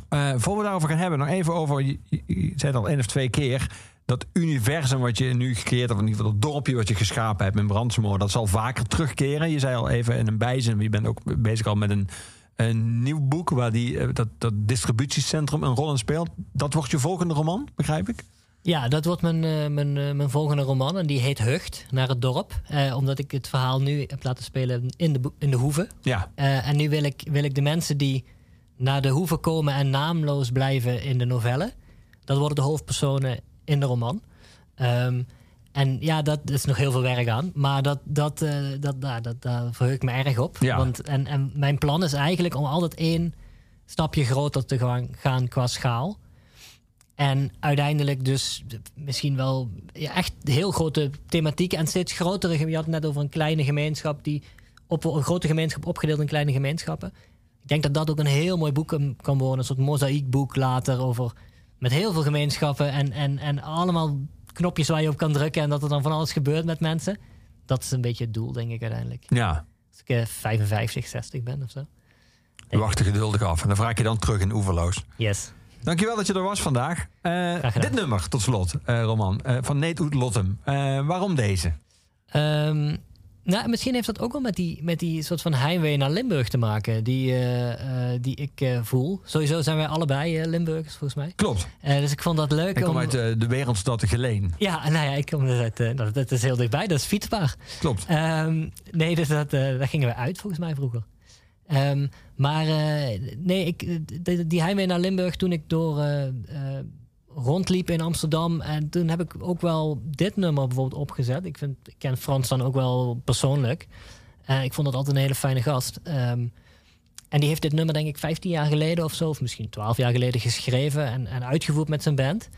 Eh voor we daarover gaan hebben, nog even over. Je- je zei het al één of twee keer. Dat universum wat je nu gecreëerd hebt, of in ieder geval dat dorpje wat je geschapen hebt in Brandsmoor, dat zal vaker terugkeren. Je zei al even in een bijzin, je bent ook bezig al met een, een nieuw boek waar die, eh, dat, dat distributiecentrum een rol in speelt. Dat wordt je volgende roman, begrijp ik? Ja, dat wordt mijn, eh, mijn, eh, mijn volgende roman. En die heet Hucht, naar het dorp. Eh, omdat ik het verhaal nu heb laten spelen in de, in de hoeve. Ja. Eh, en nu wil ik, wil ik de mensen die naar de hoeve komen en naamloos blijven in de novelle. Dat worden de hoofdpersonen in de roman. Ehm, en ja, dat is nog heel veel werk aan. Maar dat, dat, eh, dat, daar, dat, daar verheug ik me erg op. Ja. Want, en, en mijn plan is eigenlijk om altijd één stapje groter te gaan, gaan qua schaal. En uiteindelijk dus misschien wel ja, echt heel grote thematieken en steeds grotere. Je had het net over een kleine gemeenschap die op een grote gemeenschap opgedeeld in kleine gemeenschappen. Ik denk dat dat ook een heel mooi boek kan- kan worden. Een soort mozaïekboek later over met heel veel gemeenschappen en, en, en allemaal knopjes waar je op kan drukken en dat er dan van alles gebeurt met mensen. Dat is een beetje het doel, denk ik uiteindelijk. Ja. Als ik eh, 55, 60 ben of zo. We wachten geduldig af en dan vraag ik je dan terug in Oeverloos. Yes. Dankjewel dat je er was vandaag. Eh, dit nummer, tot slot, eh, Roman, eh, van Neet Oet Lottem. Eh, waarom deze? Ehm, nou, misschien heeft dat ook wel met die, met die soort van heimwee naar Limburg te maken. Die, eh, eh, die ik eh, voel. Sowieso zijn wij allebei Limburgers, volgens mij. Klopt. Dus ik vond dat leuk Ik kom om... uit de wereldstad Geleen. Ja, nou ja, ik kom dus uit... nou, dat is heel dichtbij, dat is fietsbaar. Klopt. Ehm, nee, dus dat, daar gingen we uit volgens mij vroeger. Ehm, maar nee, ik, die, die heimwee naar Limburg toen ik door rondliep in Amsterdam. En toen heb ik ook wel dit nummer bijvoorbeeld opgezet. Ik, vind, ik ken Frans dan ook wel persoonlijk. Eh, ik vond dat altijd een hele fijne gast. Ehm, en die heeft dit nummer denk ik 15 jaar geleden of zo, of misschien 12 jaar geleden geschreven en, en uitgevoerd met zijn band.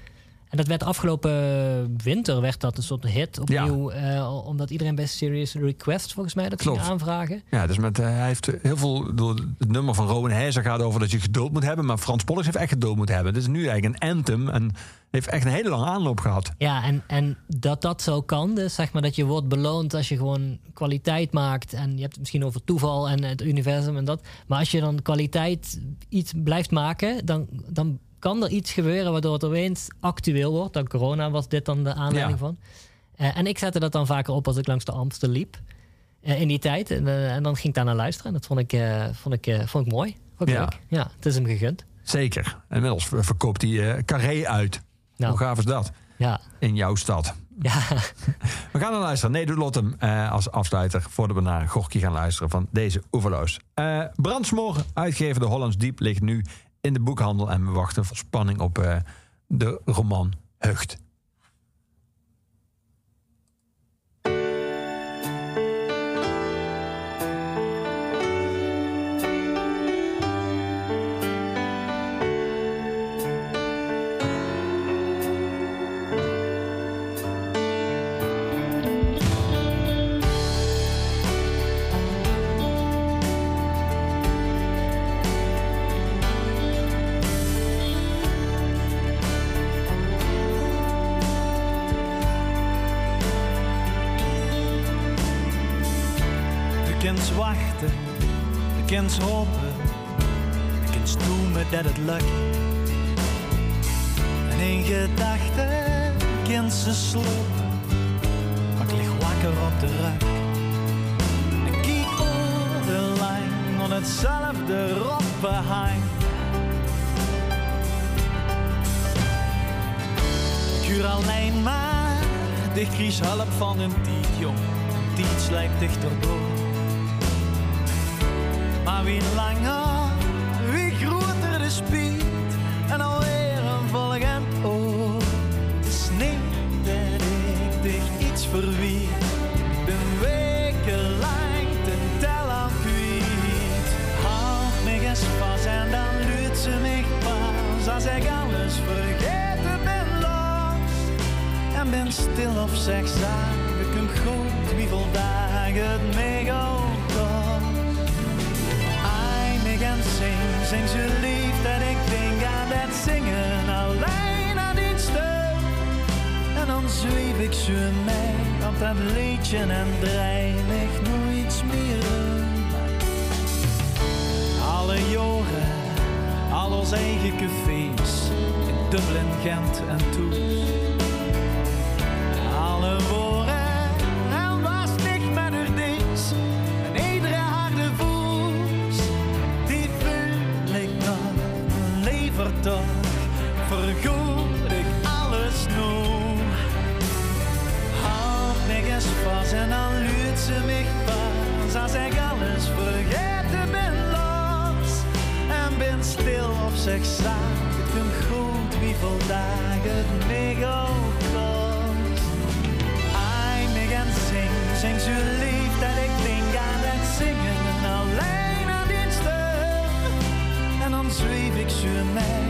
En dat werd afgelopen winter werd dat een soort hit opnieuw. eh, omdat iedereen bij Serious Request volgens mij dat ging aanvragen. Ja, dus met, eh, hij heeft heel veel. Door het nummer van Rowan Heizer gaat over dat je geduld moet hebben. Maar Frans Pollux heeft echt geduld moeten hebben. Is nu eigenlijk een anthem. En heeft echt een hele lange aanloop gehad. Ja, en, en dat dat zo kan, dus zeg maar dat je wordt beloond als je gewoon kwaliteit maakt. En je hebt het misschien over toeval en het universum en dat. Maar als je dan kwaliteit iets blijft maken, dan, dan kan er iets gebeuren waardoor het opeens actueel wordt. Dan corona was dit dan de aanleiding Ja. van. Eh, en ik zette dat dan vaker op als ik langs de Amstel liep. eh, in die tijd. En, eh, en dan ging ik daar naar luisteren. En dat vond ik, vond ik, vond ik mooi. Vond ik Ja. leuk. ja, het is hem gegund. Zeker. Inmiddels verkoopt hij Carré uit. Nou. Hoe gaaf is dat? Ja. in jouw stad. Ja. <laughs> We gaan dan luisteren. Nee, doe Lottem als afsluiter voordat we naar Gorky gaan luisteren van deze Oeverloos. Brandsmoor, uitgever de Hollands Diep, ligt nu in de boekhandel en we wachten vol spanning op eh, de roman Hucht. Kunt hopen, je kunt stoemen dat het lukt. En in gedachten kunt ze maar ik lig wakker op de rug. En kijk lang aan hetzelfde roppenheim. Ik huur alleen maar, dicht kies hulp van een tiet, jong. Een tiet slijpt dichterdoor. Maar wie langer, wie groter de speed en alweer een volgend oor. Het is niet dat ik dich iets verwiet, ben wekenlang ten tel aan kwijt. Houd me eens en dan luidt ze me pas als ik alles vergeten ben los. En ben stil of zeg hem goed wie dagen het mega zing, zo lief dat ik denk aan dat zingen alleen aan die stuk. En dan zweef ik zo mee op dat liedje en draai ik nooit meer. Alle jaren, al onze eigen cafés in Dublin, Gent en Tours. Zeg zaak. Ik ben goed wie vandaag het mega kost. Ai, me gaan zing, zing zo lief dat ik denk aan het zingen. Alleen aan die stem. En dan zweef ik zo mee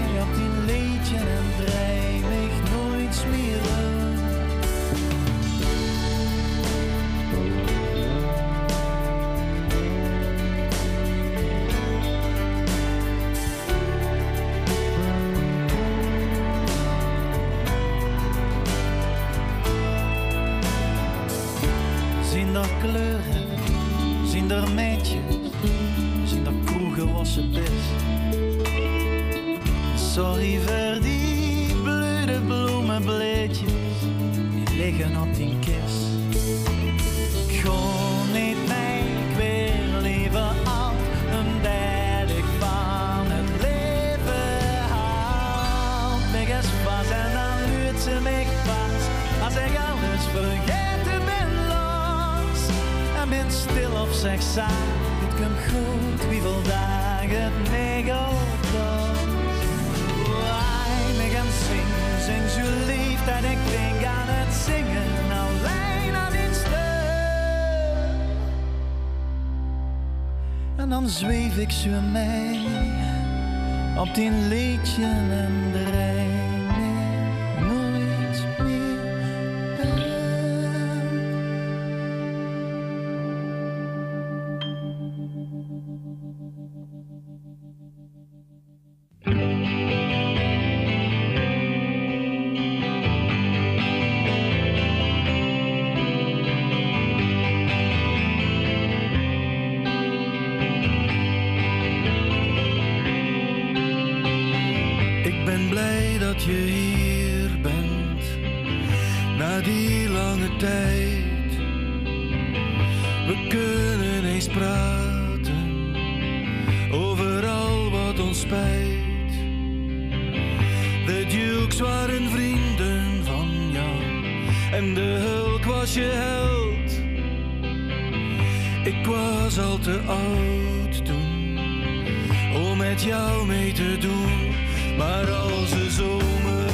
ik zo mee op die liedje en en de hulk was je held. Ik was al te oud toen om met jou mee te doen, maar als de zomer.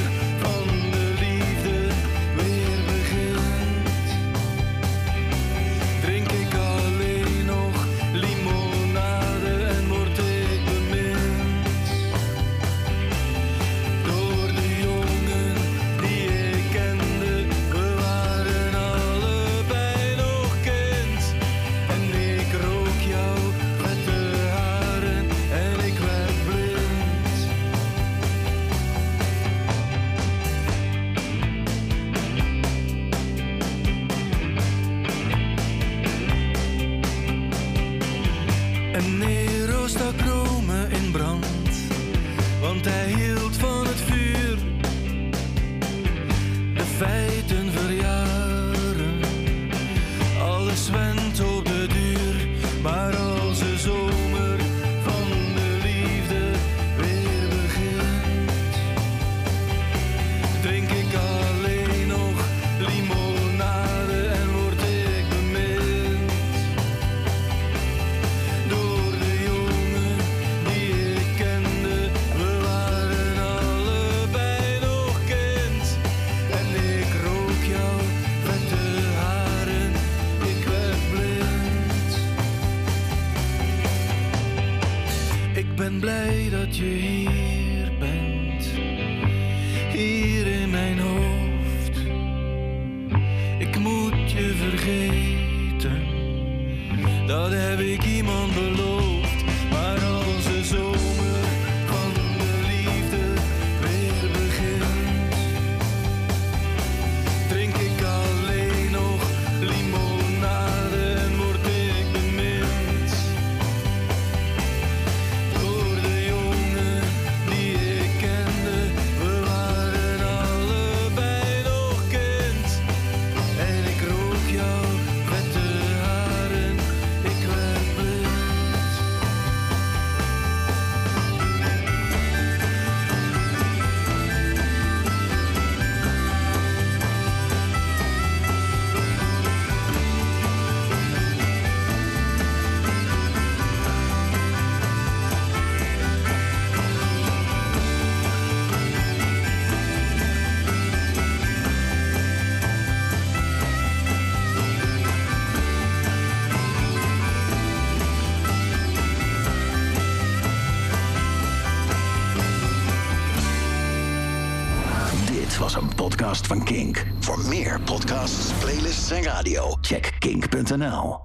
Pentanal.